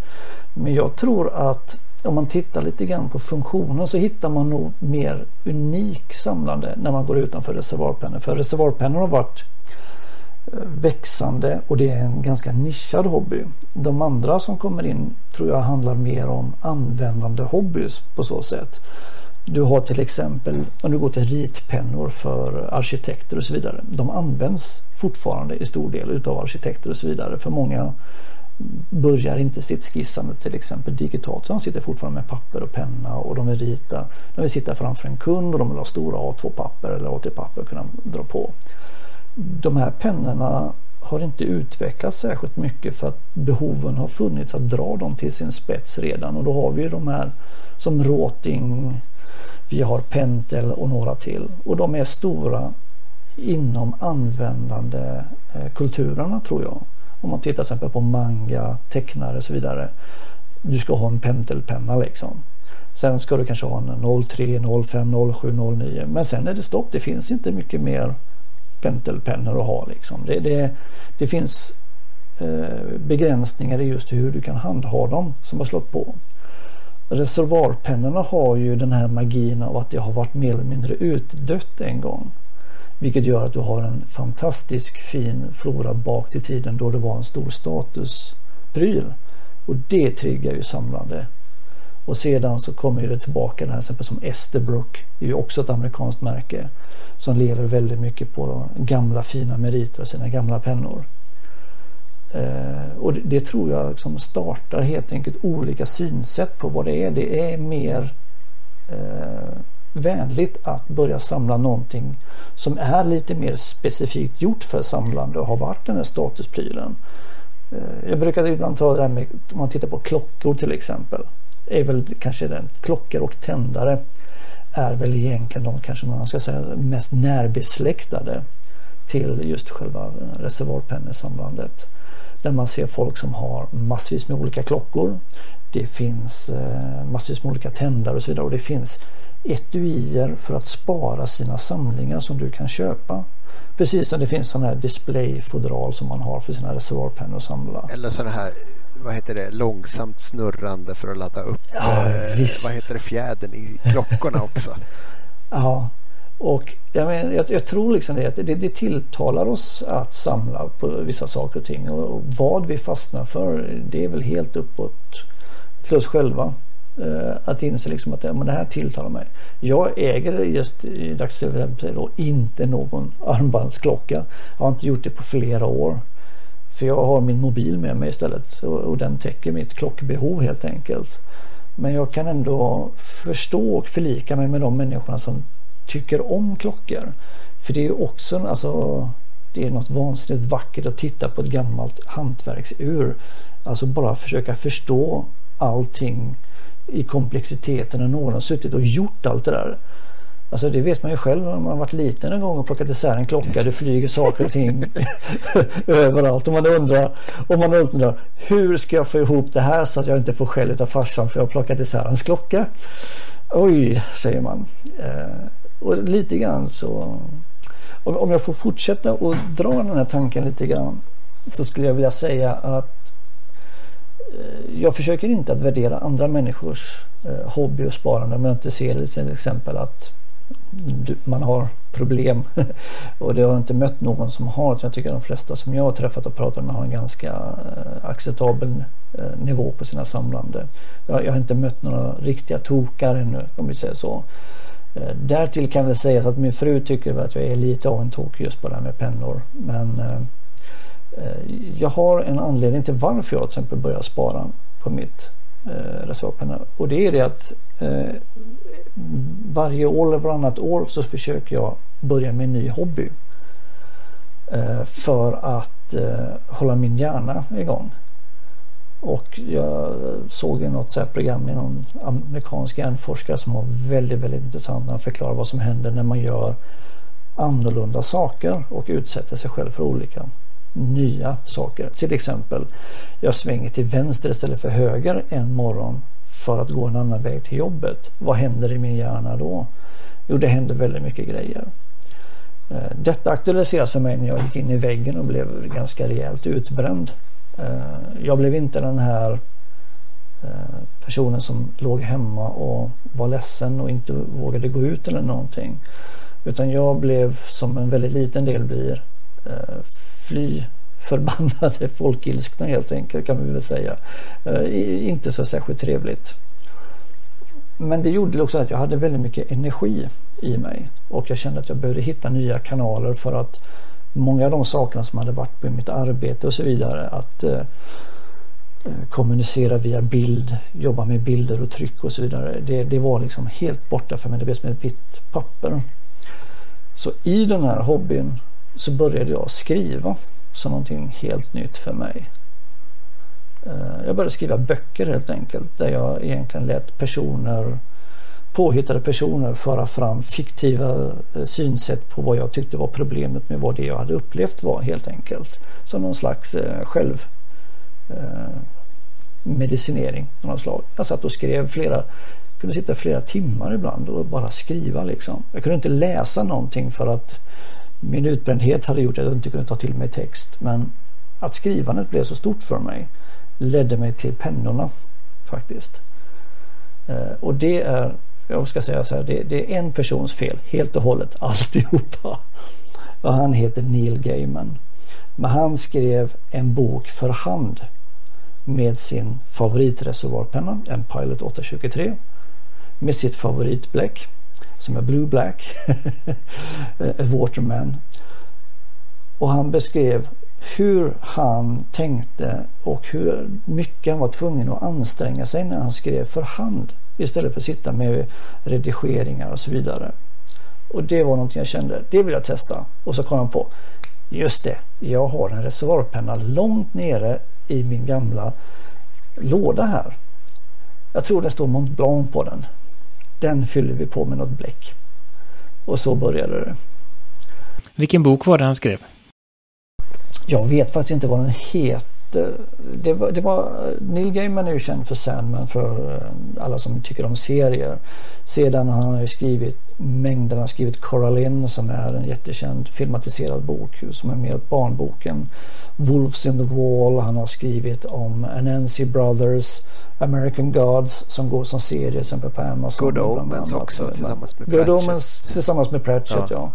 Men jag tror att om man tittar lite grann på funktionen så hittar man nog mer unik samlande när man går utanför reservoarpennor. För reservoarpennor har varit eh, växande och det är en ganska nischad hobby. De andra som kommer in tror jag handlar mer om användande hobbys på så sätt. Du har till exempel om du går till ritpennor för arkitekter och så vidare. De används fortfarande i stor del utav arkitekter och så vidare. För många börjar inte sitt skissande till exempel digitalt. de sitter fortfarande med papper och penna och de vill rita. De vill sitta framför en kund och de vill ha stora A2-papper eller A3-papper att kunna dra på. De här pennorna har inte utvecklats särskilt mycket för att behoven har funnits att dra dem till sin spets redan och då har vi ju de här som Råting vi har Pentel och några till och de är stora inom användande eh, kulturerna tror jag. Om man tittar till exempel på manga, tecknare och så vidare. Du ska ha en pentelpenna liksom. Sen ska du kanske ha en 03, 05, 07, 09. Men sen är det stopp. Det finns inte mycket mer pentelpennor att ha liksom. Det, det, det finns eh, begränsningar i just hur du kan handha dem som har slått på. Reservoarpennorna har ju den här magin av att det har varit mer eller mindre utdött en gång. Vilket gör att du har en fantastisk fin flora bak till tiden då det var en stor statuspryl. Och det triggar ju samlande. Och sedan så kommer det tillbaka det här exempel som Esterbrook. Det är ju också ett amerikanskt märke. Som lever väldigt mycket på gamla fina meriter och sina gamla pennor. Eh, och det, det, tror jag liksom startar helt enkelt olika synsätt på vad det är. Det är mer eh, vänligt att börja samla någonting som är lite mer specifikt gjort för samlande och har varit den här statusprylen. Eh, jag brukar ibland ta det här med om man tittar på klockor till exempel. Är väl kanske den, klockor och tändare är väl egentligen de kanske man ska säga mest närbesläktade till just själva eh, reservoarpennesamlandet. Där man ser folk som har massvis med olika klockor. Det finns eh, massvis med olika tändare och så vidare och det finns etuier för att spara sina samlingar som du kan köpa. Precis som det finns sådana här displayfodral som man har för sina reservoarpennor att samla. Eller sådana här vad heter det, långsamt snurrande för att ladda upp ja, eh, vad heter det, fjädern i klockorna också. ja, och jag, men, jag, jag, tror liksom det, det, det tilltalar oss att samla på vissa saker och ting och, och vad vi fastnar för det är väl helt uppåt till oss själva. Eh, att inse liksom att ja, men det här tilltalar mig. Jag äger just i dagsläget inte någon armbandsklocka. Jag har inte gjort det på flera år. För jag har min mobil med mig istället och, och den täcker mitt klockbehov helt enkelt. Men jag kan ändå förstå och förlika mig med de människorna som tycker om klockor. För det är också alltså, det är något vansinnigt vackert att titta på ett gammalt hantverksur. Alltså bara försöka förstå allting i komplexiteten när någon har suttit och gjort allt det där. Alltså det vet man ju själv om man har varit liten en gång och plockat isär en klocka. Det flyger saker och ting överallt. Och man undrar, och man undrar hur ska jag få ihop det här så att jag inte får skäll av farsan för jag har plockat isär hans klocka. Oj, säger man. Eh, och lite grann så om jag får fortsätta och dra den här tanken lite grann så skulle jag vilja säga att Eh, jag försöker inte att värdera andra människors eh, hobby och sparande om jag inte ser det till exempel att man har problem och det har inte mött någon som har det. Jag tycker de flesta som jag har träffat och pratat med har en ganska eh, acceptabel eh, nivå på sina samlande. Jag har inte mött några riktiga tokar ännu om vi säger så. Eh, därtill kan det sägas att min fru tycker att jag är lite av en tok just på det här med pennor. Men eh, Eh, jag har en anledning till varför jag till exempel börjar spara på mitt eh, reservpenna. Och det är det att eh, varje år eller varannat år så försöker jag börja med en ny hobby. För att hålla min hjärna igång. Och jag såg något så program med någon amerikansk hjärnforskare som var väldigt, väldigt intressant när han förklarar vad som händer när man gör annorlunda saker och utsätter sig själv för olika nya saker. Till exempel, jag svänger till vänster istället för höger en morgon för att gå en annan väg till jobbet. Vad händer i min hjärna då? Jo, det händer väldigt mycket grejer. Eh, detta aktualiseras för mig när jag gick in i väggen och blev ganska rejält utbränd. Eh, jag blev inte den här eh, personen som låg hemma och var ledsen och inte vågade gå ut eller någonting. Utan jag blev som en väldigt liten del blir fly förbannade folkilskna helt enkelt kan vi väl säga. Eh, inte så särskilt trevligt. Men det gjorde också att jag hade väldigt mycket energi i mig och jag kände att jag behövde hitta nya kanaler för att många av de sakerna som hade varit på mitt arbete och så vidare. Att eh, eh, kommunicera via bild, jobba med bilder och tryck och så vidare. Det, det var liksom helt borta för mig. Det blev som ett vitt papper. Så i den här hobbyn så började jag skriva som någonting helt nytt för mig. Eh, jag började skriva böcker helt enkelt där jag egentligen lät personer påhittade personer föra fram fiktiva eh, synsätt på vad jag tyckte var problemet med vad det jag hade upplevt var helt enkelt. Som någon slags självmedicinering själv medicinering av något slag. Jag satt och skrev flera, kunde sitta flera timmar ibland och bara skriva liksom. Jag kunde inte läsa någonting för att min utbrändhet hade gjort att jag inte kunde ta till mig text. Men att skrivandet blev så stort för mig ledde mig till pennorna faktiskt. Eh, och det är jag ska säga så här, det, det, är en persons fel helt och hållet alltihopa. Och han heter Neil Gaiman. Men han skrev en bok för hand med sin favoritreservoarpenna, en Pilot 823. Med sitt favoritbläck som är Blue Black, ett Waterman. Och han beskrev hur han tänkte och hur mycket han var tvungen att anstränga sig när han skrev för hand istället för att sitta med redigeringar och så vidare. Och det var någonting jag kände, det vill jag testa. Och så kom jag på, just det, jag har en reservoarpenna långt nere i min gamla låda här. Jag tror det står Mont Blanc på den. Den fyller vi på med något bläck. Och så började det. Vilken bok var det han skrev? Jag vet faktiskt inte vad den heter det, var, det var, Neil Gaiman är ju känd för Sandman för eh, alla som tycker om serier. Sedan har han ju skrivit mängder, han har skrivit Coraline som är en jättekänd filmatiserad bok som är mer åt barnboken. Wolves in the Wall, han har skrivit om Anansi Brothers, American Gods som går som serie till exempel på Amazon. Good Omens också tillsammans med Good Omens tillsammans med Pratchett ja. ja.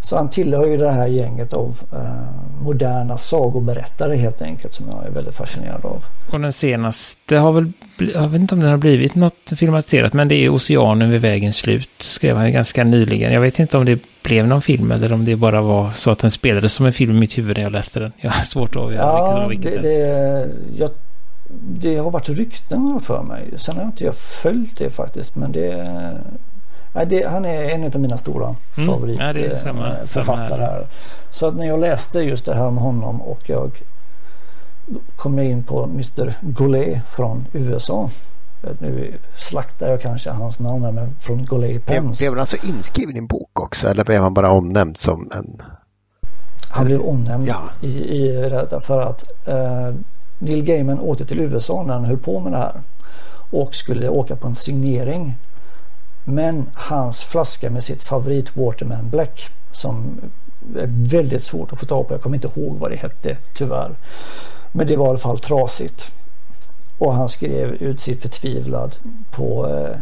Så han tillhör ju det här gänget av eh, moderna sagoberättare helt enkelt som jag är väldigt fascinerad av. Och den senaste har väl, jag vet inte om den har blivit något filmatiserat, men det är Oceanen vid vägens slut, skrev han ju ganska nyligen. Jag vet inte om det blev någon film eller om det bara var så att den spelades som en film i mitt huvud när jag läste den. Jag har svårt att avgöra ja, vilket det, det, jag, det har varit rykten för mig. Sen har jag inte jag följt det faktiskt, men det Nej, det, han är en av mina stora mm. favoritförfattare. Ja, här. Så att när jag läste just det här med honom och jag kom in på Mr Goulet från USA. Nu slaktar jag kanske hans namn här, men från Goulet Pens. Blev han alltså inskriven i en bok också eller blev han bara omnämnd som en? Han blev omnämnd ja. i, i det för att eh, Neil Gaiman åkte till USA när han höll på med det här och skulle åka på en signering men hans flaska med sitt favorit Waterman Black som är väldigt svårt att få tag på. Jag kommer inte ihåg vad det hette tyvärr. Men det var i alla fall trasigt. Och han skrev ut sig förtvivlad på eh,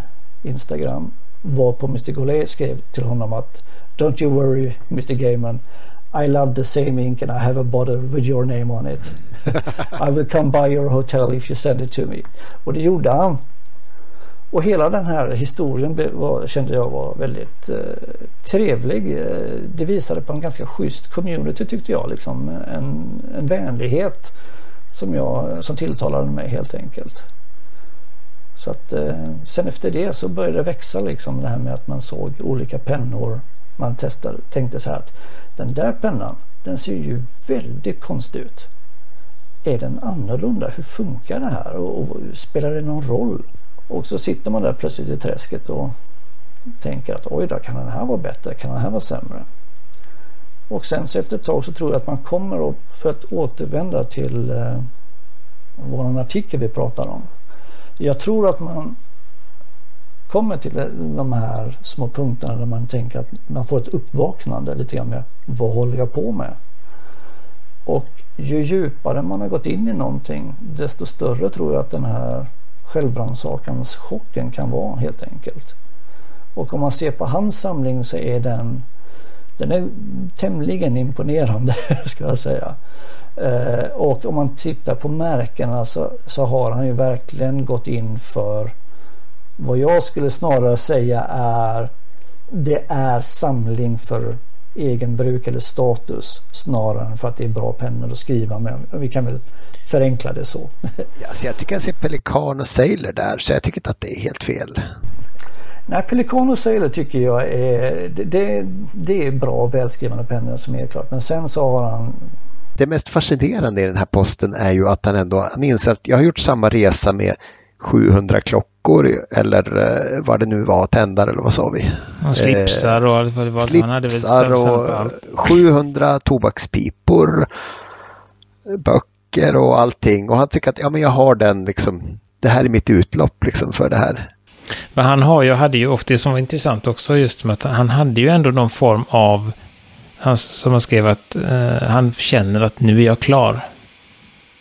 Instagram. Var på Mr Goulet skrev till honom att Don't you worry Mr Gaiman. I love the same ink and I have a bottle with your name on it. I will come by your hotel if you send it to me. Och det gjorde han. Och hela den här historien var, kände jag var väldigt eh, trevlig. Eh, det visade på en ganska schysst community tyckte jag. Liksom en, en vänlighet som, jag, som tilltalade mig helt enkelt. Så att eh, sen efter det så började det växa liksom det här med att man såg olika pennor. Man testade, tänkte så här att den där pennan den ser ju väldigt konstig ut. Är den annorlunda? Hur funkar det här? Och, och spelar det någon roll? Och så sitter man där plötsligt i träsket och tänker att oj då, kan den här vara bättre? Kan den här vara sämre? Och sen så efter ett tag så tror jag att man kommer att, för att återvända till eh, vår artikel vi pratar om. Jag tror att man kommer till eh, de här små punkterna där man tänker att man får ett uppvaknande lite grann med vad håller jag på med? Och ju djupare man har gått in i någonting desto större tror jag att den här självrannsakans chocken kan vara helt enkelt. Och om man ser på hans samling så är den den är tämligen imponerande ska jag säga. Eh, och om man tittar på märkena så, så har han ju verkligen gått in för vad jag skulle snarare säga är det är samling för egen bruk eller status snarare än för att det är bra pennor att skriva med. Vi kan väl förenkla det så. ja, så jag tycker jag ser Pelikan och Sailor där så jag tycker inte att det är helt fel. Nej, Pelikan och Sailor tycker jag är, det, det är bra välskrivna pennor som är klart. Men sen så har han det mest fascinerande i den här posten är ju att han ändå han inser att jag har gjort samma resa med 700 klockor eller eh, vad det nu var, tändare eller vad sa vi? Och slipsar och allt vad det var. Slipsar och 700 tobakspipor, böcker och allting. Och han tycker att ja, men jag har den liksom, det här är mitt utlopp liksom för det här. Men han har ju, hade ju ofta det som var intressant också just med att han hade ju ändå någon form av, han, som han skrev att uh, han känner att nu är jag klar.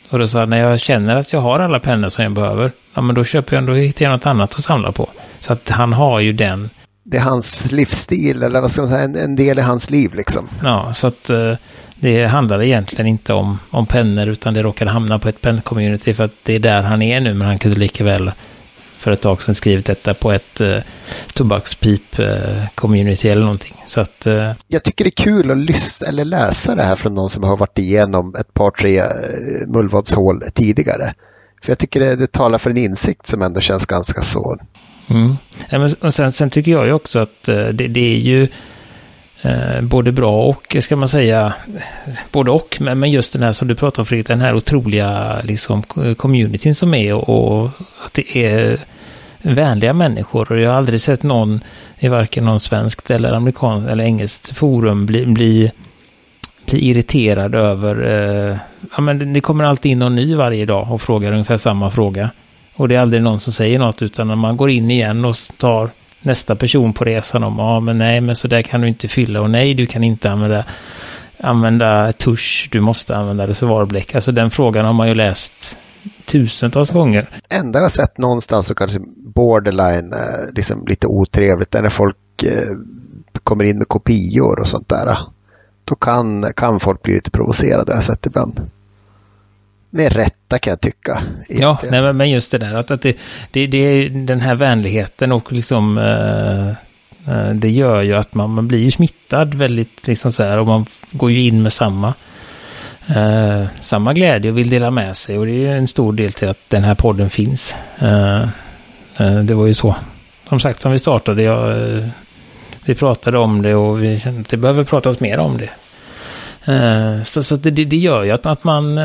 Och då sa han, när jag känner att jag har alla pennor som jag behöver, ja men då köper jag, då hittar jag något annat att samla på. Så att han har ju den. Det är hans livsstil, eller vad ska man säga, en, en del i hans liv liksom. Ja, så att uh, det handlar egentligen inte om, om pennor, utan det råkade hamna på ett penn-community för att det är där han är nu, men han kunde lika väl för ett tag sedan skrivit detta på ett eh, tobakspip-community eh, eller någonting. Så att, eh... Jag tycker det är kul att lyssna eller läsa det här från någon som har varit igenom ett par, tre eh, mullvadshål tidigare. För jag tycker det, det talar för en insikt som ändå känns ganska så. Mm. och sen, sen tycker jag ju också att eh, det, det är ju både bra och, ska man säga, både och, men, men just den här som du pratar om Fredrik, den här otroliga liksom, communityn som är och, och att det är vänliga människor och jag har aldrig sett någon i varken någon svenskt eller amerikanskt eller engelskt forum bli, bli, bli irriterad över, eh, ja men det kommer alltid in någon ny varje dag och frågar ungefär samma fråga. Och det är aldrig någon som säger något utan när man går in igen och tar nästa person på resan om, ja men nej men så där kan du inte fylla och nej du kan inte använda använda tusch, du måste använda reservoarbläck. Alltså den frågan har man ju läst tusentals gånger. Enda jag sett någonstans så kanske borderline liksom lite otrevligt är när folk eh, kommer in med kopior och sånt där. Då kan, kan folk bli lite provocerade har jag sett ibland. Med rätta kan jag tycka. Ja, nej, men just det där att, att det, det, det är den här vänligheten och liksom eh, eh, det gör ju att man, man blir ju smittad väldigt liksom så här och man går ju in med samma eh, samma glädje och vill dela med sig och det är ju en stor del till att den här podden finns. Eh, eh Eh, det var ju så. Som sagt, som vi startade, jag, eh, vi pratade om det och vi kände att det behöver pratas mer om det. Eh, så så det, det gör ju att, att man,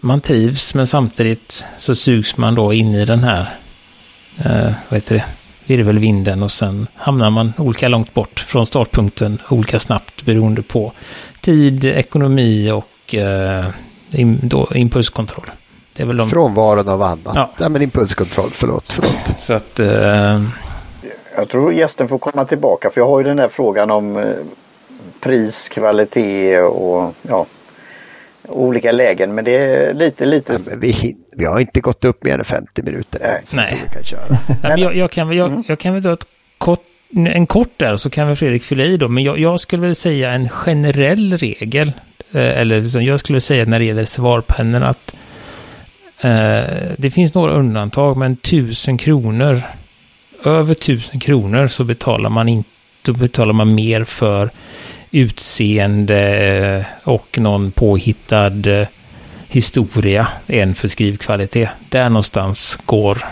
man trivs men samtidigt så sugs man då in i den här, vad heter det, virvelvinden och sen hamnar man olika långt bort från startpunkten, olika snabbt beroende på tid, ekonomi och eh, då, impulskontroll. Det är väl de... Frånvaron av annat. Ja. ja, men impulskontroll, förlåt, förlåt. Så att... Eh... Jag tror gästen får komma tillbaka för jag har ju den där frågan om eh, pris, kvalitet och ja, olika lägen. Men det är lite, lite... Ja, vi, vi har inte gått upp mer än 50 minuter än. Nej. Vi kan köra. men jag, jag, kan, jag, mm. jag kan väl ta ett kort, en kort där så kan väl Fredrik fylla i då. Men jag, jag skulle väl säga en generell regel Eh, eller som jag skulle säga när det gäller svarpennor, att eh, Eh, det finns några undantag, men tusen kronor, över tusen kronor så betalar man inte, då betalar man mer för utseende och någon påhittad eh, historia än för skrivkvalitet. Där någonstans går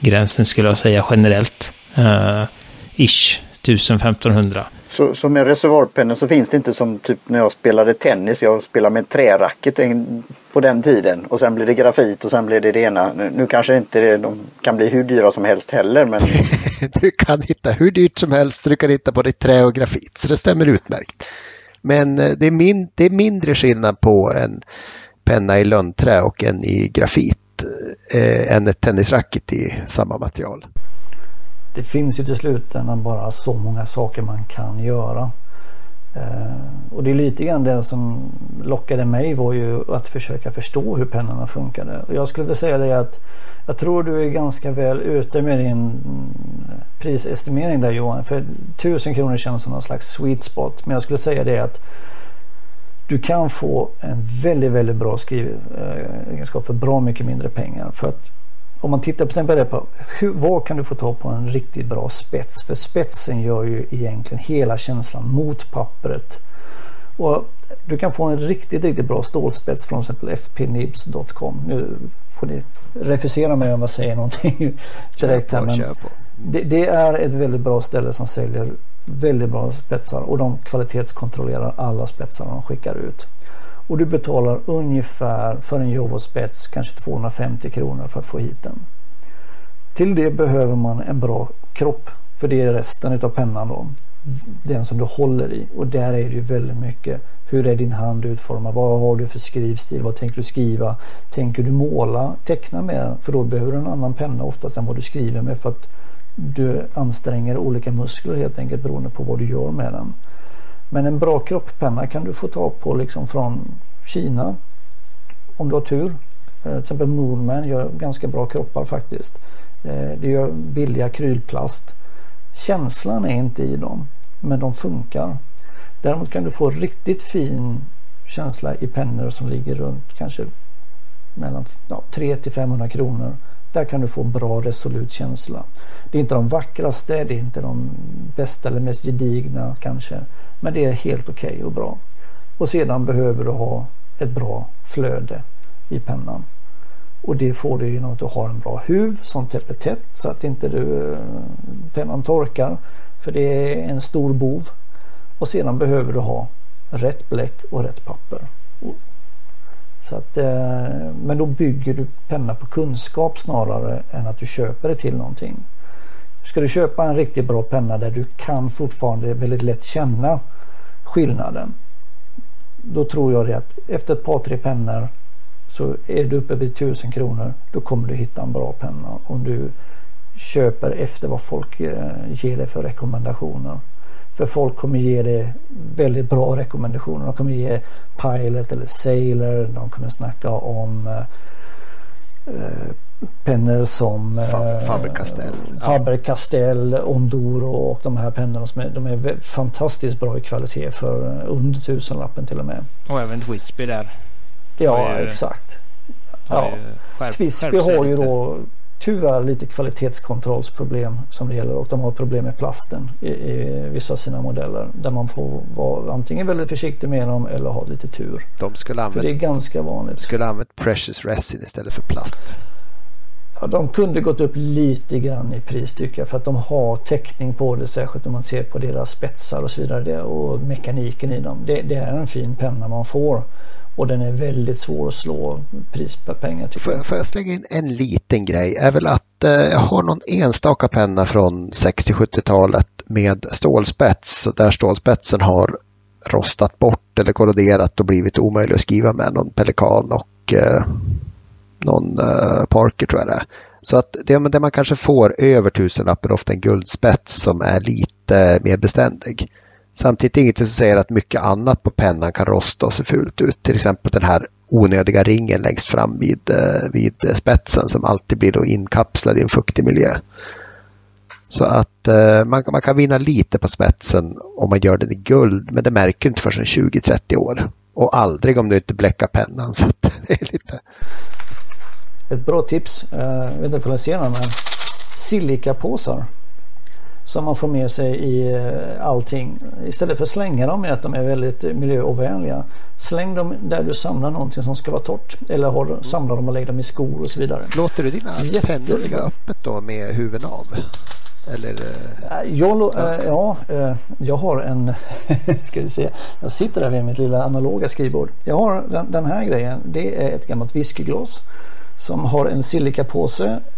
gränsen skulle jag säga generellt. Uh, ish, 1000-1500. Så, så med reservoarpennor så finns det inte som typ när jag spelade tennis. Jag spelade med träracket på den tiden och sen blir det grafit och sen blir det det ena. Nu, nu kanske inte det, de kan bli hur dyra som helst heller men... du kan hitta hur dyrt som helst, du kan hitta både trä och grafit så det stämmer utmärkt. Men eh, det är, min, det är mindre skillnad på en penna i lönnträ och en i grafit eh, än ett tennisracket i samma material det finns ju till slutändan bara så många saker man kan göra. Eh, och det är lite grann det som lockade mig var ju att försöka förstå hur pennorna funkade. Och jag skulle vilja säga det att jag tror du är ganska väl ute med din prisestimering där Johan. För 1000 kronor känns som någon slags sweet spot. Men jag skulle säga det att du kan få en väldigt, väldigt bra skrivegenskap eh, för bra mycket mindre pengar. För att om man tittar på exempel på hur, vad kan du få tag på en riktigt bra spets? För spetsen gör ju egentligen hela känslan mot pappret. Och du kan få en riktigt, riktigt bra stålspets från exempel fpnibs.com. Nu får ni refusera mig om jag säger någonting direkt här. Men det, det, är ett väldigt bra ställe som säljer väldigt bra spetsar och de kvalitetskontrollerar alla spetsar de skickar ut. Och du betalar ungefär för en Jovo-spets kanske 250 kronor för att få hit den. Till det behöver man en bra kropp. För det är resten av pennan då. Den som du håller i. Och där är det ju väldigt mycket. Hur är din hand utformad? Vad har du för skrivstil? Vad tänker du skriva? Tänker du måla? Teckna med För då behöver du en annan penna oftast än vad du skriver med. För att du anstränger olika muskler helt enkelt beroende på vad du gör med den. Men en bra kropppenna kan du få tag på liksom från Kina. Om du har tur. Eh, till exempel Moonman gör ganska bra kroppar faktiskt. Eh, det gör billiga akrylplast. Känslan är inte i dem. Men de funkar. Däremot kan du få riktigt fin känsla i pennor som ligger runt kanske mellan ja, 3 till 500 kronor. Där kan du få bra resolut känsla. Det är inte de vackraste, det är inte de bästa eller mest gedigna kanske. Men det är helt okej okay och bra. Och sedan behöver du ha ett bra flöde i pennan. Och det får du genom att du har en bra huv som täpper tätt så att inte du, eh, pennan torkar. För det är en stor bov. Och sedan behöver du ha rätt bläck och rätt papper. Så att, eh, men då bygger du penna på kunskap snarare än att du köper det till någonting. Ska du köpa en riktigt bra penna där du kan fortfarande väldigt lätt känna skillnaden. Då tror jag det att efter ett par tre pennor så är du uppe vid 1000 kronor. Då kommer du hitta en bra penna om du köper efter vad folk eh, ger dig för rekommendationer. För folk kommer ge dig väldigt bra rekommendationer. De kommer ge Pilot eller Sailor. De kommer snacka om eh, pennor som eh, Faber-Castell, Faber-Castell, Ondoro och de här pennorna som är, de är fantastiskt bra i kvalitet för under tusenlappen till och med. Och även Twisby där. Ja, ju, exakt. Ja. Twisby har ju då tyvärr lite kvalitetskontrollsproblem som det gäller och de har problem med plasten i, i vissa av sina modeller där man får vara antingen väldigt försiktig med dem eller ha lite tur. De skulle använt, för det är ganska vanligt. skulle använt precious resin istället för plast. Ja, de kunde gått upp lite grann i pris tycker jag för att de har täckning på det särskilt om man ser på deras spetsar och så vidare och mekaniken i dem. Det, det är en fin penna man får. Och den är väldigt svår att slå pris per pengar. Får jag, får jag slänga in en liten grej? är väl att eh, jag har någon enstaka penna från 60-70-talet med stålspets. Där stålspetsen har rostat bort eller korroderat och blivit omöjlig att skriva med. Någon pelikan och eh, någon eh, Parker tror jag det är. Så att det, det man kanske får över tusenlappen är ofta en guldspets som är lite mer beständig. Samtidigt inget som säger att mycket annat på pennan kan rosta och se fult ut. Till exempel den här onödiga ringen längst fram vid, eh, vid spetsen som alltid blir då inkapslad i en fuktig miljö. Så att eh, man, man, kan vinna lite på spetsen om man gör den i guld men det märker du inte förrän 20-30 år. Och aldrig om du inte bläckar pennan. Så det är lite... Ett bra tips, eh, jag vet inte om jag ser någon, men silikapåsar som man får med sig i eh, allting. Istället för att slänga dem med att de är väldigt miljöovänliga. Släng dem där du samlar någonting som ska vara torrt. Eller samla dem och lägg dem i skor och så vidare. Låter du dina Jätte... pennor ligga öppet då med huven av? Eller? Eh? Jag, ja, jag har en, ska vi se, jag sitter där vid mitt lilla analoga skrivbord. Jag har den, den här grejen, det är ett gammalt whiskyglas som har en silikapåse Eh,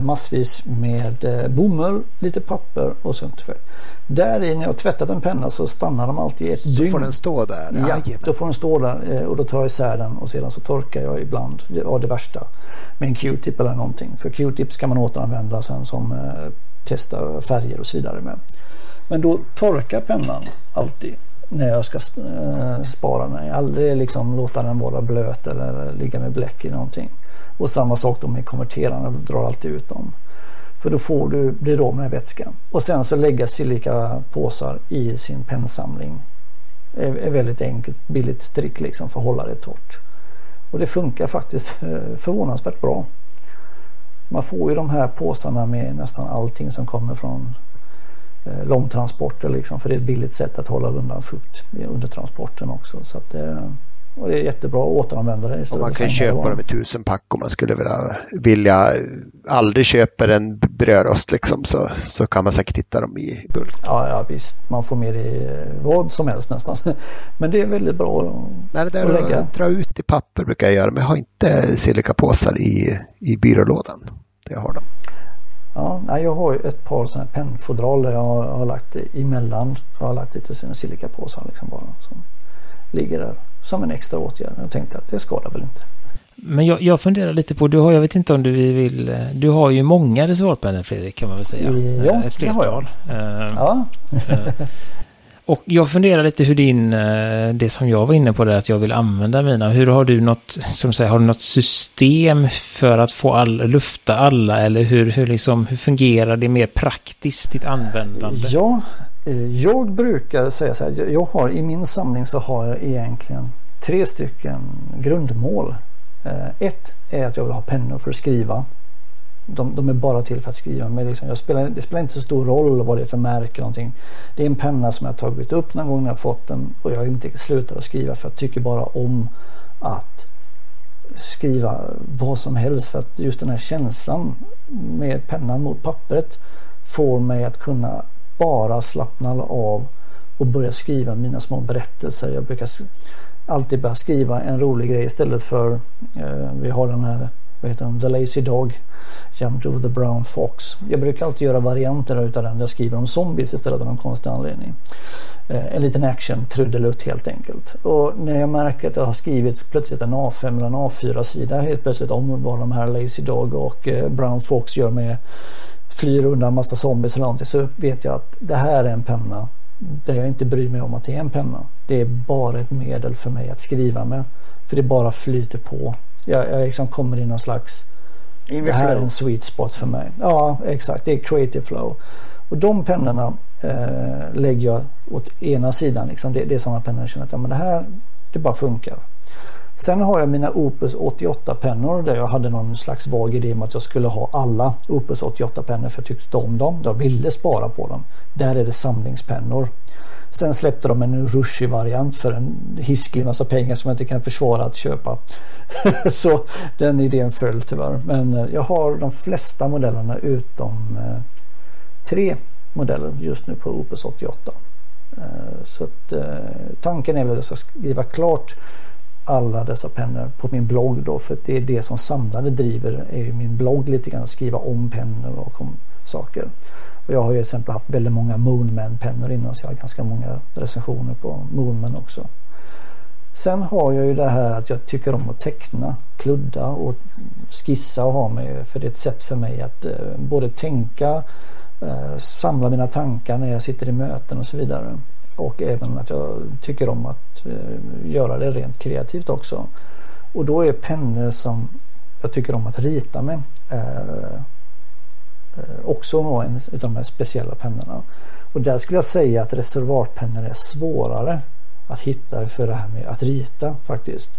massvis med eh, bomull, lite papper och sånt. Där i när jag tvättat en penna så stannar de alltid ett dygn. Då får den stå där? Ja, då får den stå där eh, och då tar jag isär den och sedan så torkar jag ibland, ja det värsta, med en Q-tip eller någonting. För Q-tips kan man återanvända sen som testa färger och så vidare med. Men då torkar pennan alltid när jag ska spara den. Jag aldrig liksom låta den vara blöt eller ligga med bläck i någonting. Och samma sak då med konverterarna, du drar alltid ut dem. För då får du, blir du av med vätskan. Och sen så lägga silikapåsar i sin pennsamling. Det är väldigt enkelt, billigt trick liksom för att hålla det torrt. Och det funkar faktiskt eh, förvånansvärt bra. Man får ju de här påsarna med nästan allting som kommer från eh, långtransporter liksom för det är ett billigt sätt att hålla undan fukt under transporten också. Så att det, och det är jättebra att återanvända det. Och man kan köpa dem i tusen pack om man skulle vilja, vilja aldrig köper en brödrost liksom så, så kan man säkert hitta dem i bulk. Ja, ja visst, man får med i vad som helst nästan. Men det är väldigt bra Nej, det där att lägga. Att dra ut i papper brukar jag göra men jag har inte silikapåsar i, i byrålådan. Det har de. Ja, jag har ett par sådana här pennfodral där jag har, har lagt emellan. Jag har lagt lite silikapåsar liksom bara. Som ligger där som en extra åtgärd. Jag tänkte att det skadar väl inte. Men jag, jag funderar lite på, du har, jag vet inte om du vill, du har ju många reservoarpennor Fredrik kan man väl säga. Ja, det har jag. Uh, ja. uh, och jag funderar lite hur din, uh, det som jag var inne på där, att jag vill använda mina, hur har du något, som säger, har du något system för att få all, lufta alla eller hur, hur, liksom, hur fungerar det mer praktiskt, ditt användande? Ja, Eh, Eh, jag brukar säga så här, jag har i min samling så har jag egentligen tre stycken grundmål. Eh, ett är att jag vill ha pennor för att skriva. De, de är bara till för att skriva men liksom, jag spelar, det spelar inte så stor roll vad det är för märke någonting. Det är en penna som jag tagit upp någon gång när jag fått den och jag har inte slutat att skriva för jag tycker bara om att skriva vad som helst för att just den här känslan med pennan mot pappret får mig att kunna bara slappna av och börja skriva mina små berättelser. Jag brukar alltid börja skriva en rolig grej istället för eh, vi har den här vad heter den? The Lazy Dog Jumped over the Brown Fox. Jag brukar alltid göra varianter utav den. Jag skriver om zombies istället av någon konstig anledning. Eh, en liten action trudelutt helt enkelt. Och när jag märker att jag har skrivit plötsligt en A5 eller en A4 sida helt plötsligt om vad de här Lazy Dog och eh, Brown Fox gör med flyr undan massa zombies eller någonting så vet jag att det här är en penna där jag inte bryr mig om att det är en penna. Det är bara ett medel för mig att skriva med. För det bara flyter på. Jag, jag liksom kommer i någon slags det här är en sweet spot för mig. Ja, exakt. Det är creative flow. Och de pennorna eh, lägger jag åt ena sidan. Liksom. Det, det är sådana pennor jag känner att ja, men det här det bara funkar. Sen har jag mina Opus 88 pennor där jag hade någon slags vag idé om att jag skulle ha alla Opus 88 pennor för jag tyckte om dem. Jag ville spara på dem. Där är det samlingspennor. Sen släppte de en rushig variant för en hisklig massa pengar som jag inte kan försvara att köpa. Så den idén föll tyvärr. Men eh, jag har de flesta modellerna utom eh, tre modeller just nu på Opus 88. Eh, så att, tanken är väl att jag ska skriva klart alla dessa pennor på min blogg då för det är det som samlade driver är ju min blogg lite grann att skriva om pennor och om saker. Och jag har ju till exempel haft väldigt många Moonman-pennor innan så jag har ganska många recensioner på Moonman också. Sen har jag ju det här att jag tycker om att teckna, kludda och skissa och ha mig för det är ett sätt för mig att eh, både tänka, eh, samla mina tankar när jag sitter i möten och så vidare. Och även att jag tycker om att eh, göra det rent kreativt också. Och då är pennor som jag tycker om att rita med eh, eh också en av de här speciella pennorna. Och där skulle jag säga att reservatpennor är svårare att hitta för det här med att rita faktiskt.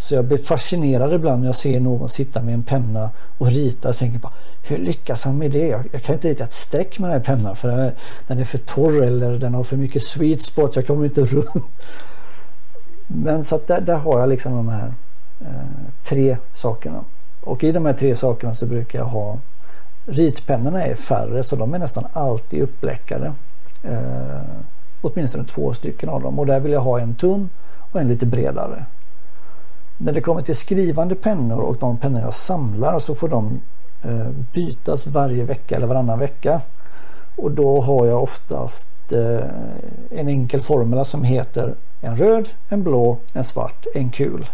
Så jag blir fascinerad ibland när jag ser någon sitta med en penna och rita och tänker bara hur lyckas han med det? Jag, jag kan inte rita ett streck med den här pennan för den är för torr eller den har för mycket sweet spot. Jag kommer inte runt. Men så att där, där har jag liksom de här eh, tre sakerna. Och i de här tre sakerna så brukar jag ha Ritpennorna är färre så de är nästan alltid uppbläckade. Eh, åtminstone två stycken av dem och där vill jag ha en tunn och en lite bredare. När det kommer till skrivande pennor och de pennor jag samlar så får de eh, bytas varje vecka eller varannan vecka. Och då har jag oftast eh, en enkel formel som heter en röd, en blå, en svart, en kul.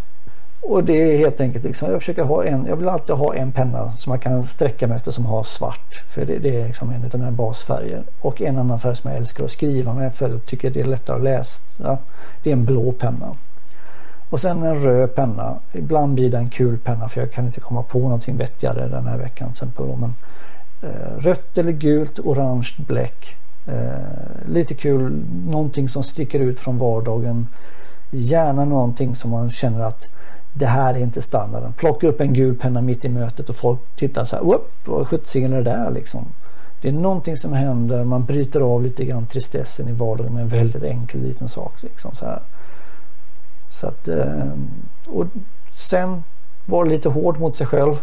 Och det är helt enkelt liksom, jag försöker ha en, jag vill alltid ha en penna som man kan sträcka mig efter som har svart. För det, det är liksom en av mina basfärger. Och en annan färg som jag älskar att skriva med för jag tycker det är lättare att läsa. Ja, det är en blå penna. Och sen en röd penna. Ibland blir det en kul penna för jag kan inte komma på någonting vettigare den här veckan. Till exempel. Men, eh, rött eller gult, orange bläck. Eh, lite kul, någonting som sticker ut från vardagen. Gärna någonting som man känner att det här är inte standarden. Plocka upp en gul penna mitt i mötet och folk tittar så här. Vad sjuttsingen är det där liksom? Det är någonting som händer. Man bryter av lite grann tristessen i vardagen med en väldigt enkel liten sak. Liksom så här. Så att, eh, och sen var det lite hård mot sig själv.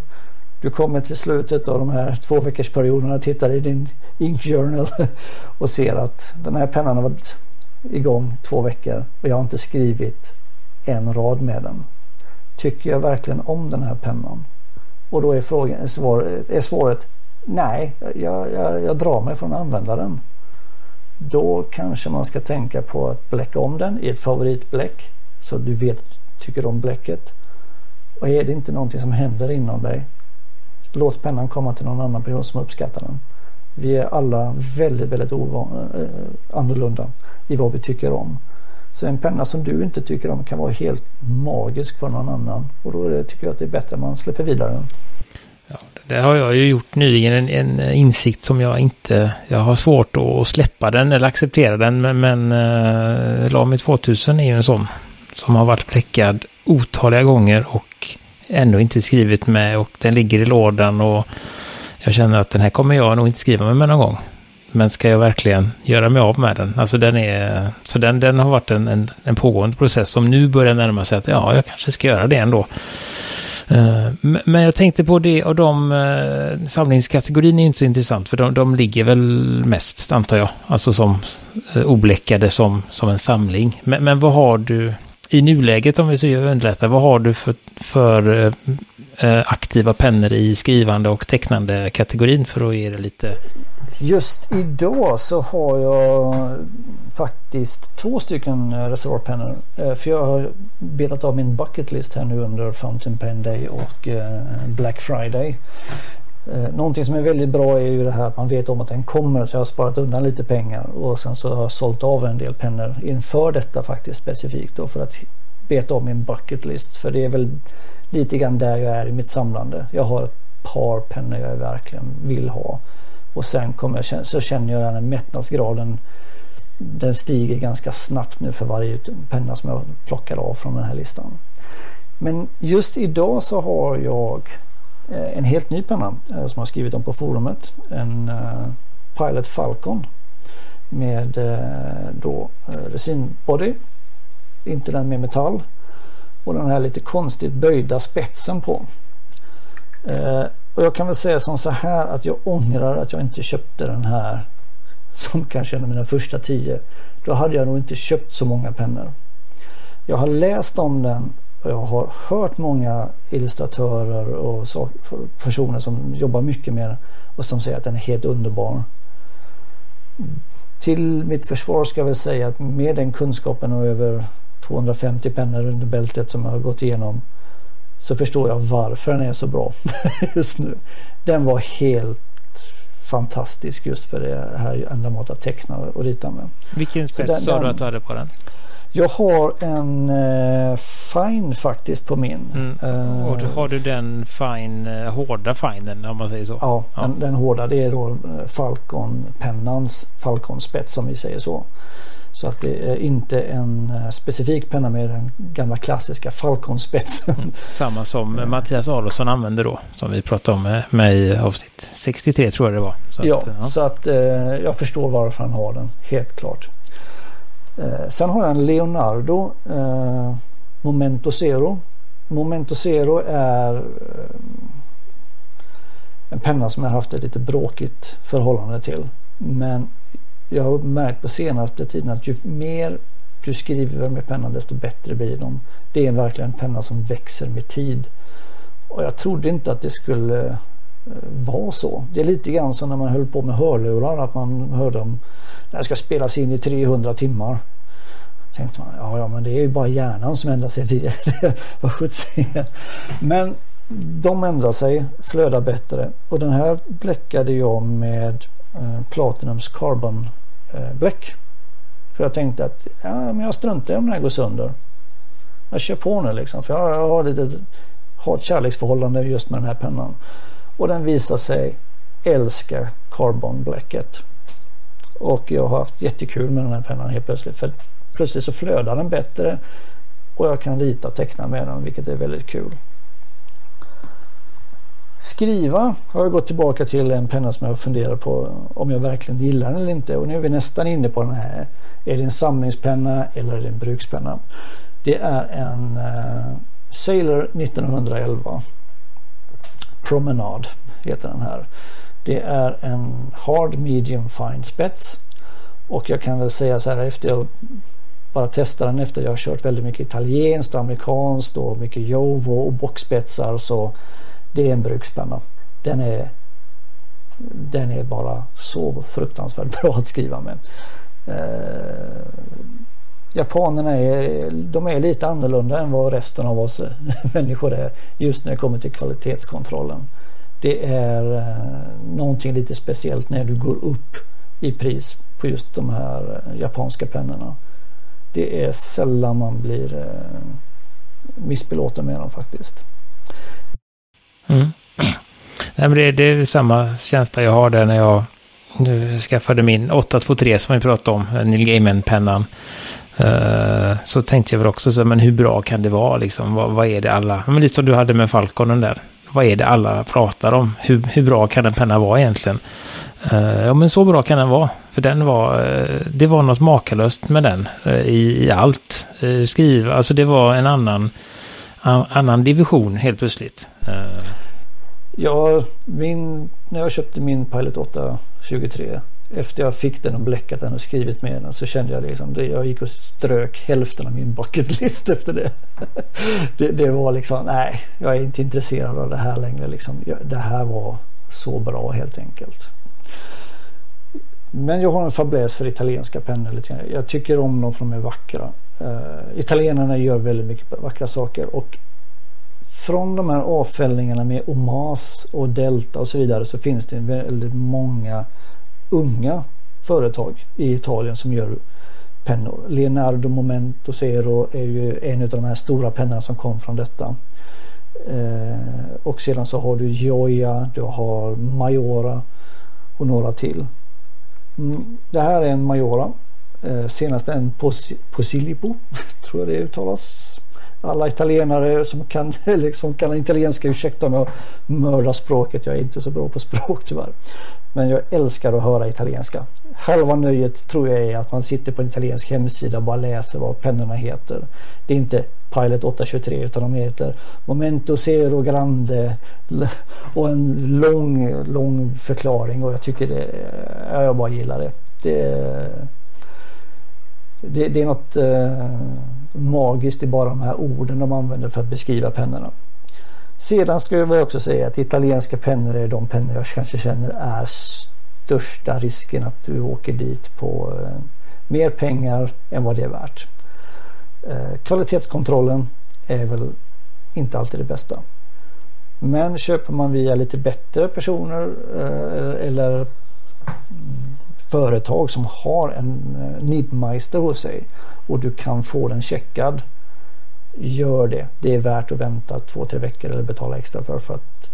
Du kommer till slutet av de här två veckors perioderna och tittar i din Ink Journal och ser att den här pennan har varit igång två veckor och jag har inte skrivit en rad med den. Tycker jag verkligen om den här pennan? Och då är, frågan, svar, är svaret nej, jag, jag, jag drar mig från att använda den. Då kanske man ska tänka på att bläcka om den i ett favoritbläck så du vet att du tycker om bläcket. Och är det inte någonting som händer inom dig låt pennan komma till någon annan person som uppskattar den. Vi är alla väldigt, väldigt ovan, eh, annorlunda i vad vi tycker om. Så en penna som du inte tycker om kan vara helt magisk för någon annan. Och då tycker jag att det är bättre att man släpper vidare den. Ja, det har jag ju gjort nyligen, en, en, insikt som jag inte... Jag har svårt att släppa den eller acceptera den, men, men eh, Lamy 2000 är ju en sån som har varit bläckad otaliga gånger och ändå inte skrivit med och den ligger i lådan och jag känner att den här kommer jag nog inte skriva med någon gång. Men ska jag verkligen göra mig av med den? Alltså den är, så den, den har varit en, en, en pågående process som nu börjar närma sig att ja, jag kanske ska göra det ändå. Eh, men jag tänkte på det och de eh, samlingskategorin är inte så intressant för de, de ligger väl mest antar jag. Alltså som eh, obläckade som, som en samling. Men, men vad har du i nuläget om vi så underlättar, vad har du för, för eh, eh aktiva pennor i skrivande och tecknande kategorin för att ge det lite Just idag så har jag faktiskt två stycken eh, reservoarpennor. Eh, för jag har betat av min bucketlist här nu under Fountain Pen Day och Black Friday. Eh, någonting som är väldigt bra är ju det här att man vet om att den kommer så jag har sparat undan lite pengar och sen så har jag sålt av en del pennor inför detta faktiskt specifikt då för att beta av min bucket list för det är väl lite grann där jag är i mitt samlande. Jag har ett par pennor jag verkligen vill ha. Och sen kommer jag, så känner jag den mättnadsgraden den stiger ganska snabbt nu för varje penna som jag plockar av från den här listan. Men just idag så har jag Eh, en helt ny penna eh, som jag skrivit om på forumet. En eh, Pilot Falcon med eh, då eh, resinbody, inte den med metall och den här lite konstigt böjda spetsen på. Och jag kan väl säga som så här att jag ångrar att jag inte köpte den här som kanske en av mina första tio. Då hade jag nog inte köpt så många pennor. Jag har läst om den jag har hört många illustratörer och personer som jobbar mycket med den och som säger att den är helt underbar. Till mitt försvar ska jag väl säga att med den kunskapen och över 250 pennor under bältet som jag har gått igenom så förstår jag varför den är så bra just nu. Den var helt fantastisk just för det här ändamålet att teckna och rita med. Vilken spets sa du att du hade på den? Jag har en uh, Fine faktiskt på min. Mm. Uh, och har du den fine, uh, hårda Finen om man säger så? Ja, ja. Den, den, hårda det är då Falcon-pennans Falcon-spets som vi säger så. Så att det är inte en specifik penna med den gamla klassiska Falcon-spetsen. Mm. Samma som Mattias Adolfsson använder då. Som vi pratade om med i avsnitt 63 tror jag det var. Så ja, att, ja, så att eh, jag förstår varför han har den. Helt klart. Eh, sen har jag en Leonardo eh, Momento Zero. Momento Zero är eh, en penna som jag haft ett lite bråkigt förhållande till. Men jag har märkt på senaste tiden att ju mer du skriver med pennan desto bättre blir de. Det är verkligen en penna som växer med tid. Och jag trodde inte att det skulle Eh, var så. Det är lite grann som när man höll på med hörlurar att man hörde om den ska spelas in i 300 timmar. Tänkte man, ja, ja men det är ju bara hjärnan som ändrar sig tidigare. Vad sjuttsingen. Men de ändrar sig, flödar bättre. Och den här bläckade jag med eh, Platinums Carbon eh, bläck. För jag tänkte att ja, men jag struntar i om den här går sönder. Jag kör på nu liksom. För jag, jag har, lite, har ett kärleksförhållande just med den här pennan. Och den visar sig älska Carbon Blacket. Och jag har haft jättekul med den här pennan helt plötsligt. För plötsligt så flödar den bättre och jag kan rita och teckna med den vilket är väldigt kul. Skriva har jag gått tillbaka till en penna som jag funderar på om jag verkligen gillar den eller inte och nu är vi nästan inne på den här. Är det en samlingspenna eller är det en brukspenna? Det är en eh, Sailor 1911 Promenade heter den här. Det är en Hard Medium Fine spets. Och jag kan väl säga så här efter jag bara testar den efter jag har kört väldigt mycket italienskt och amerikanskt och mycket Jovo och boxspetsar så det är en brukspenna. Den är den är bara så fruktansvärt bra att skriva med. Eh, japanerna är, de är lite annorlunda än vad resten av oss människor är just när det kommer till kvalitetskontrollen. Det är eh, någonting lite speciellt när du går upp i pris på just de här eh, japanska pennorna. Det är sällan man blir eh, missbelåten med dem faktiskt. Mm. Nej, men det, det, är samma känsla jag har där när jag nu skaffade min 823 som vi pratade om, Neil Gaiman-pennan. Uh, så tänkte jag väl också så, men hur bra kan det vara liksom? Vad, vad är det alla, men lite som du hade med Falconen där. Vad är det alla pratar om? Hur, hur bra kan en penna vara egentligen? Uh, ja, men så bra kan den vara. För den var, uh, det var något makalöst med den i, i allt. skriva, alltså det var en annan, annan division helt plötsligt. Ja, min, när jag köpte min Pilot 823 efter jag fick den och bläckat den och skrivit med den så kände jag liksom det, jag gick och strök hälften av min bucket list efter det. det. det. var liksom, nej, jag är inte intresserad av det här längre liksom. Det här var så bra helt enkelt. Men jag har en fäbless för italienska pennor lite grann. Jag tycker om dem för de är vackra. Uh, italienarna gör väldigt mycket vackra saker och från de här avfällningarna med Omas och Delta och så vidare så finns det väldigt många unga företag i Italien som gör pennor. Leonardo Momento Zero är ju en av de här stora pennorna som kom från detta. Eh, och sedan så har du Gioia, du har Majora och några till. Mm, det här är en Majora. Eh, senast en Pos Posilipo, tror jag det uttalas. Alla italienare som kan, liksom kan italienska, ursäkta mig att mörda språket. Jag är inte så bra på språk tyvärr. Men jag älskar att höra italienska. Halva nöjet tror jag är att man sitter på en italiensk hemsida och bara läser vad pennorna heter. Det är inte Pilot 823 utan de heter Momento Zero Grande och en lång, lång förklaring och jag tycker det, jag bara gillar det. Det, det, det är något eh, magiskt i bara de här orden de använder för att beskriva pennorna. Sedan ska jag också säga att italienska pennor är de pennor jag kanske känner är största risken att du åker dit på eh, mer pengar än vad det är värt. Eh, kvalitetskontrollen är väl inte alltid det bästa. Men köper man via lite bättre personer eh, eller företag som har en eh, Nibmeister hos sig och du kan få den checkad gör det. Det är värt att vänta två, tre veckor eller betala extra för. för att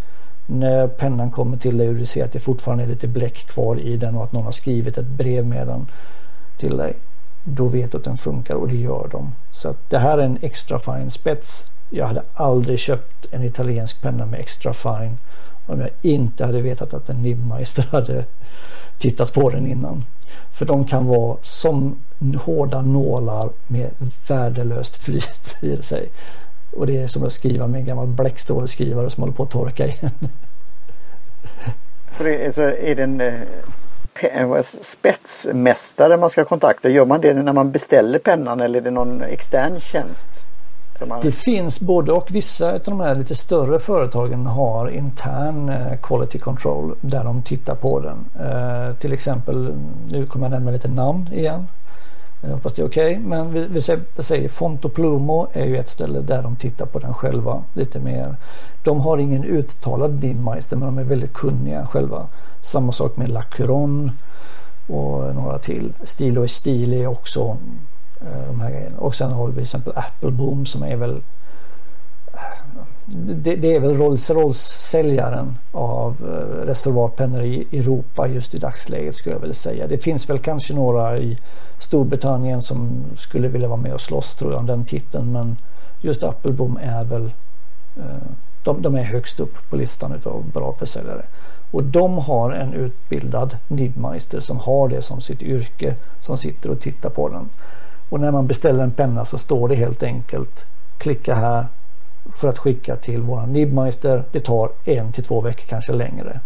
när pennan kommer till dig och du ser att det fortfarande är lite bläck kvar i den och att någon har skrivit ett brev med den till dig. Då vet du att den funkar och det gör de. Så att det här är en extra fine spets. Jag hade aldrig köpt en italiensk penna med extra fine om jag inte hade vetat att en Nibmeister hade tittat på den innan. För de kan vara som hårda nålar med värdelöst flyt i sig. Och det är som att skriva med en gammal bläckstålskrivare som håller på att torka igen. För det, alltså, är det en eh, spetsmästare man ska kontakta? Gör man det när man beställer pennan eller är det någon extern tjänst? Man... Det finns både och. Vissa av de här lite större företagen har intern eh, quality control där de tittar på den. Eh, till exempel, nu kommer jag nämna lite namn igen. Jag hoppas det är okej. Okay. Men vi, vi säger Fonto Plumo är ju ett ställe där de tittar på den själva lite mer. De har ingen uttalad Dinmeister men de är väldigt kunniga själva. Samma sak med Lacuron och några till. Stilo i Stil är också Eh, de här grejerna. Och sen har vi till exempel Appleboom som är väl eh, det, det är väl Rolls-Royce säljaren av reservatpennor reservoarpennor i Europa just i dagsläget skulle jag vilja säga. Det finns väl kanske några i Storbritannien som skulle vilja vara med och slåss tror jag om den titeln men just Appleboom är väl de, de är högst upp på listan utav bra försäljare. Och de har en utbildad Nibmeister som har det som sitt yrke som sitter och tittar på den. Och när man beställer en penna så står det helt enkelt klicka här för att skicka till våran Nibmeister. Det tar en till två veckor, kanske längre.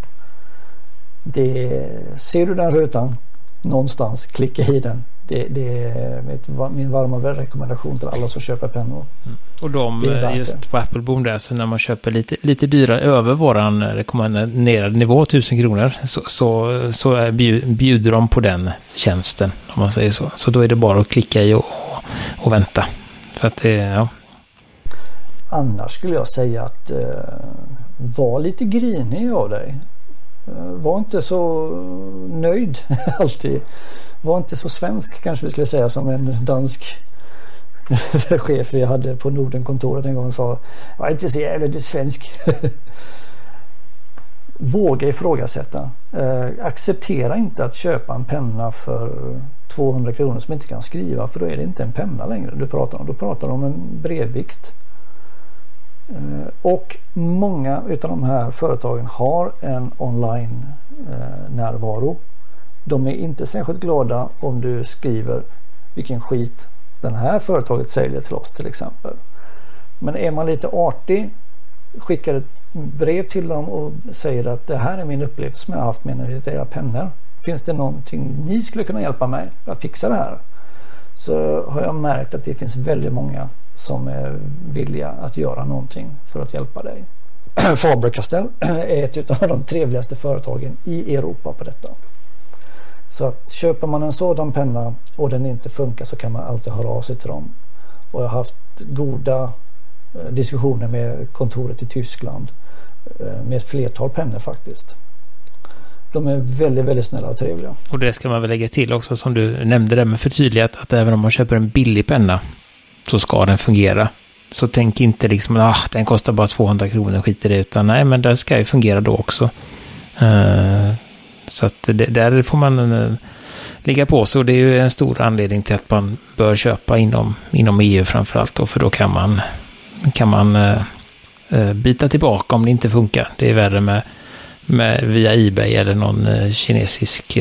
Det, ser du den rutan någonstans, klicka i den. Det, det är min varma rekommendation till alla som köper pennor. Mm. Och de, just på Appleboom där, så när man köper lite, lite dyrare över våran rekommenderade nivå, 1000 kronor, så, så, så bjuder de på den tjänsten, om man säger så. Så då är det bara att klicka i och, och vänta. För att det, ja. Annars skulle jag säga att eh, var lite grinig av dig. Eh, var inte så eh, nöjd alltid var inte så svensk kanske vi skulle säga som en dansk chef vi hade på Nordenkontoret en gång sa. Jag är inte så jävla svensk. Våga ifrågasätta. Eh, acceptera inte att köpa en penna för eh, 200 kronor som inte kan skriva för då är det inte en penna längre du pratar om. Då pratar du om en brevvikt. Eh, och många utav de här företagen har en online-närvaro. Eh, de är inte särskilt glada om du skriver vilken skit den här företaget säljer till oss till exempel. Men är man lite artig, skickar ett brev till dem och säger att det här är min upplevelse som jag har haft med era pennor. Finns det någonting ni skulle kunna hjälpa mig att fixa det här? Så har jag märkt att det finns väldigt många som är villiga att göra någonting för att hjälpa dig. Faber-Castell är ett av de trevligaste företagen i Europa på detta. Så att köper man en sådan penna och den inte funkar så kan man alltid höra av sig till dem. Och jag har haft goda eh, diskussioner med kontoret i Tyskland eh, med ett flertal pennor faktiskt. De är väldigt, väldigt snälla och trevliga. Och det ska man väl lägga till också som du nämnde det med förtydligat att även om man köper en billig penna så ska den fungera. så tänk inte liksom att ah, den kostar bara 200 kronor, skit i det. Utan nej, men den ska ju fungera då också. Uh, så att det, där får man uh, ligga på sig. Och det är ju en stor anledning till att man bör köpa inom, inom EU framförallt. Då, för då kan man, kan man uh, bita tillbaka om det inte funkar. Det är värre med, med via Ebay eller någon kinesisk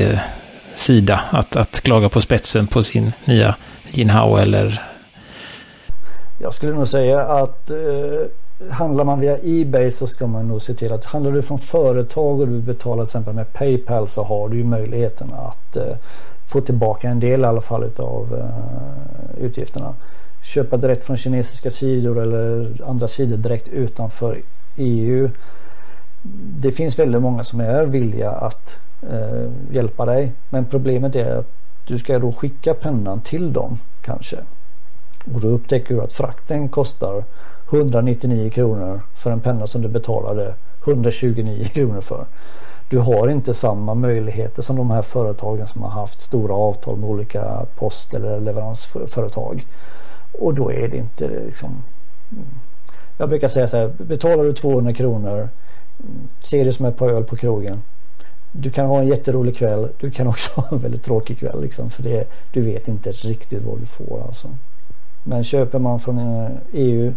sida att, att klaga på spetsen på sin nya Jinhao eller jag skulle nog säga att eh, handlar man via Ebay så ska man nog se till att handlar du från företag och du betalar till exempel med Paypal så har du ju möjligheten att eh, få tillbaka en del i alla fall utav eh, utgifterna. Köpa direkt från kinesiska sidor eller andra sidor direkt utanför EU. Det finns väldigt många som är villiga att eh, hjälpa dig. Men problemet är att du ska då skicka pennan till dem kanske. Och då upptäcker du att frakten kostar 199 kronor för en penna som du betalade 129 kronor för. Du har inte samma möjligheter som de här företagen som har haft stora avtal med olika post eller leveransföretag. Och då är det inte liksom mm. Jag brukar säga så här, betalar du 200 kronor Se det som ett par öl på krogen du kan ha en jätterolig kväll. Du kan också ha en väldigt tråkig kväll. Liksom, för det, du vet inte riktigt vad du får. Alltså. Men köper man från EU eh, e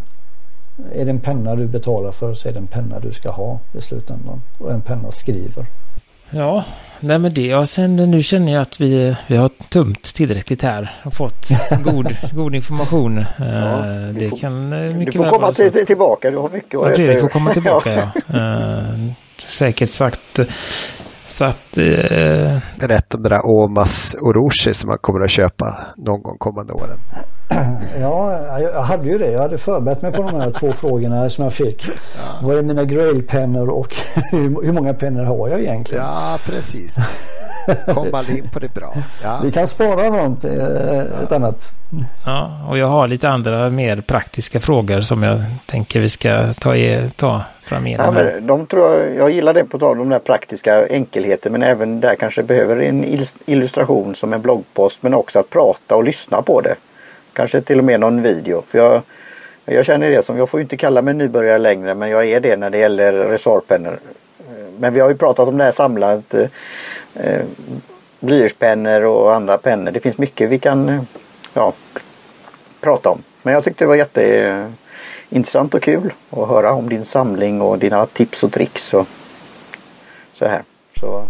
är det en penna du betalar för så är det en penna du ska ha i slutändan. Och en penna skriver. Ja, nej men det. Och sen nu känner jag att vi, vi har tömt tillräckligt här. Och fått god, god information. Ja, uh, det får, kan mycket Du får komma till, tillbaka. Du har mycket att ja, Fredrik får komma tillbaka ja. Uh, säkert sagt så att... Eh... Berätta om det där Omas Orochi som man kommer att köpa någon gång kommande åren. Ja, jag hade ju det. Jag hade förberett mig på de här två frågorna som jag fick. Ja. Vad är mina grailpennor och hur många pennor har jag egentligen? Ja, precis. Kom aldrig in på det bra. Ja. Vi kan spara något till eh, ett annat. Ja, och jag har lite andra mer praktiska frågor som jag tänker vi ska ta, ta Ja, men de tror jag, jag gillar det på tal om den praktiska enkelheten men även där kanske behöver en illustration som en bloggpost men också att prata och lyssna på det. Kanske till och med någon video. För jag, jag känner det som, jag får inte kalla mig nybörjare längre men jag är det när det gäller resortpennor. Men vi har ju pratat om det här samlat. Eh, blyertspennor och andra pennor. Det finns mycket vi kan ja, prata om. Men jag tyckte det var jätteintressant och kul att höra om din samling och dina tips och tricks och så här. Så,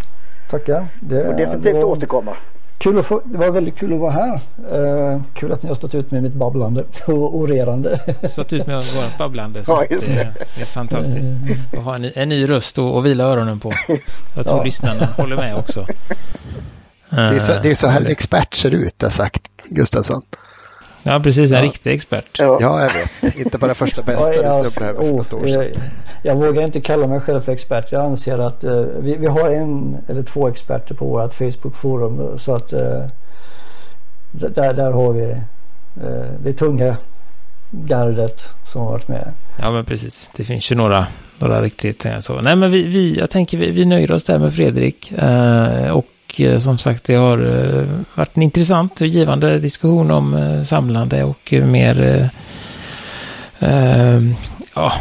Tackar. Det får definitivt det var... återkomma. Kul att få, det var väldigt kul att vara här. Uh, kul att ni har stått ut med mitt babblande och orerande. Stått ut med vårt babblande. Så ja, det. det. är fantastiskt. Att ha en, en ny röst och, och vila öronen på. Jag tror ja. lyssnarna håller med också. Det är så, det är så här en expert ser ut, har sagt Gustafsson. Ja, precis. En ja. riktig expert. Ja. ja, jag vet. Inte bara första bästa du snubblade över för oh, något år sedan. Jag, jag, vågar inte kalla mig själv för expert. Jag anser att uh, vi, vi, har en eller två experter på vårt Facebook-forum. Så att uh, där, där har vi uh, det tunga gardet som har varit med. Ja, men precis. Det finns ju några, några riktigt så. Nej, men vi, vi, jag tänker vi, vi nöjer oss där med Fredrik. och Eh, som sagt, det har eh, varit en intressant och givande diskussion om eh, samlande och mer ja,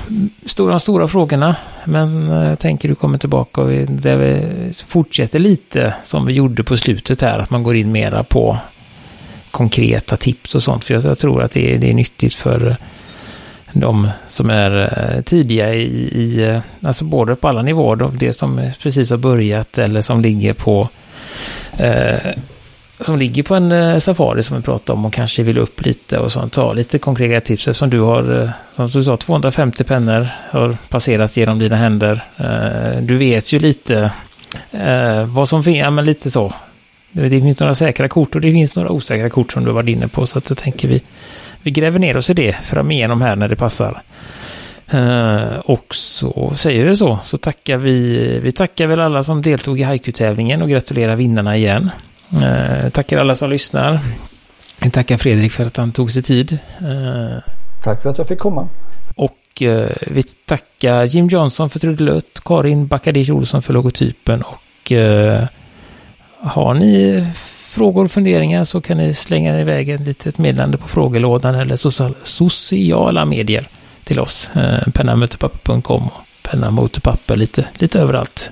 stora, stora frågorna. Men jag tänker du kommer tillbaka och där vi fortsätter lite som vi gjorde på slutet här. Att man går in mera på konkreta tips och sånt. För jag, tror att det är, det är nyttigt för de som är tidiga i, i, alltså både på alla nivåer, det som precis har börjat eller som ligger på Eh, Eh, som ligger på en eh, Safari som vi pratade om och kanske vill upp lite och sånt. Ta lite konkreta tips eftersom du har, eh, som du sa, 250 pennor har passerat genom dina händer. Eh, du vet ju lite eh, vad som finns, ja men lite så. Eh, det finns några säkra kort och det finns några osäkra kort som du varit inne på. Så att jag tänker vi, vi gräver ner oss i det framigenom här när det passar. Uh, och så säger vi så, så tackar vi, vi tackar väl alla som deltog i Haiku-tävlingen och gratulerar vinnarna igen. Uh, tackar alla som lyssnar. Vi tackar Fredrik för att han tog sig tid. Uh, Tack för att jag fick komma. Och vi tackar Jim Johnson för trudelutt, Karin Bakadic Olsson för logotypen och har ni frågor och funderingar så kan ni slänga iväg ett litet meddelande på frågelådan eller social, sociala medier till oss. Eh, pennamotorpapper.com och pennamotorpapper lite, lite överallt.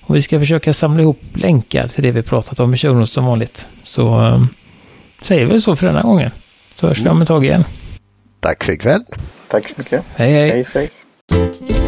Och vi ska försöka samla ihop länkar till det vi pratat om i show som vanligt. Så eh, säger vi så för denna gången. Så hörs vi om ett tag igen. Tack för ikväll. Tack så mycket. Hej hej. Hej.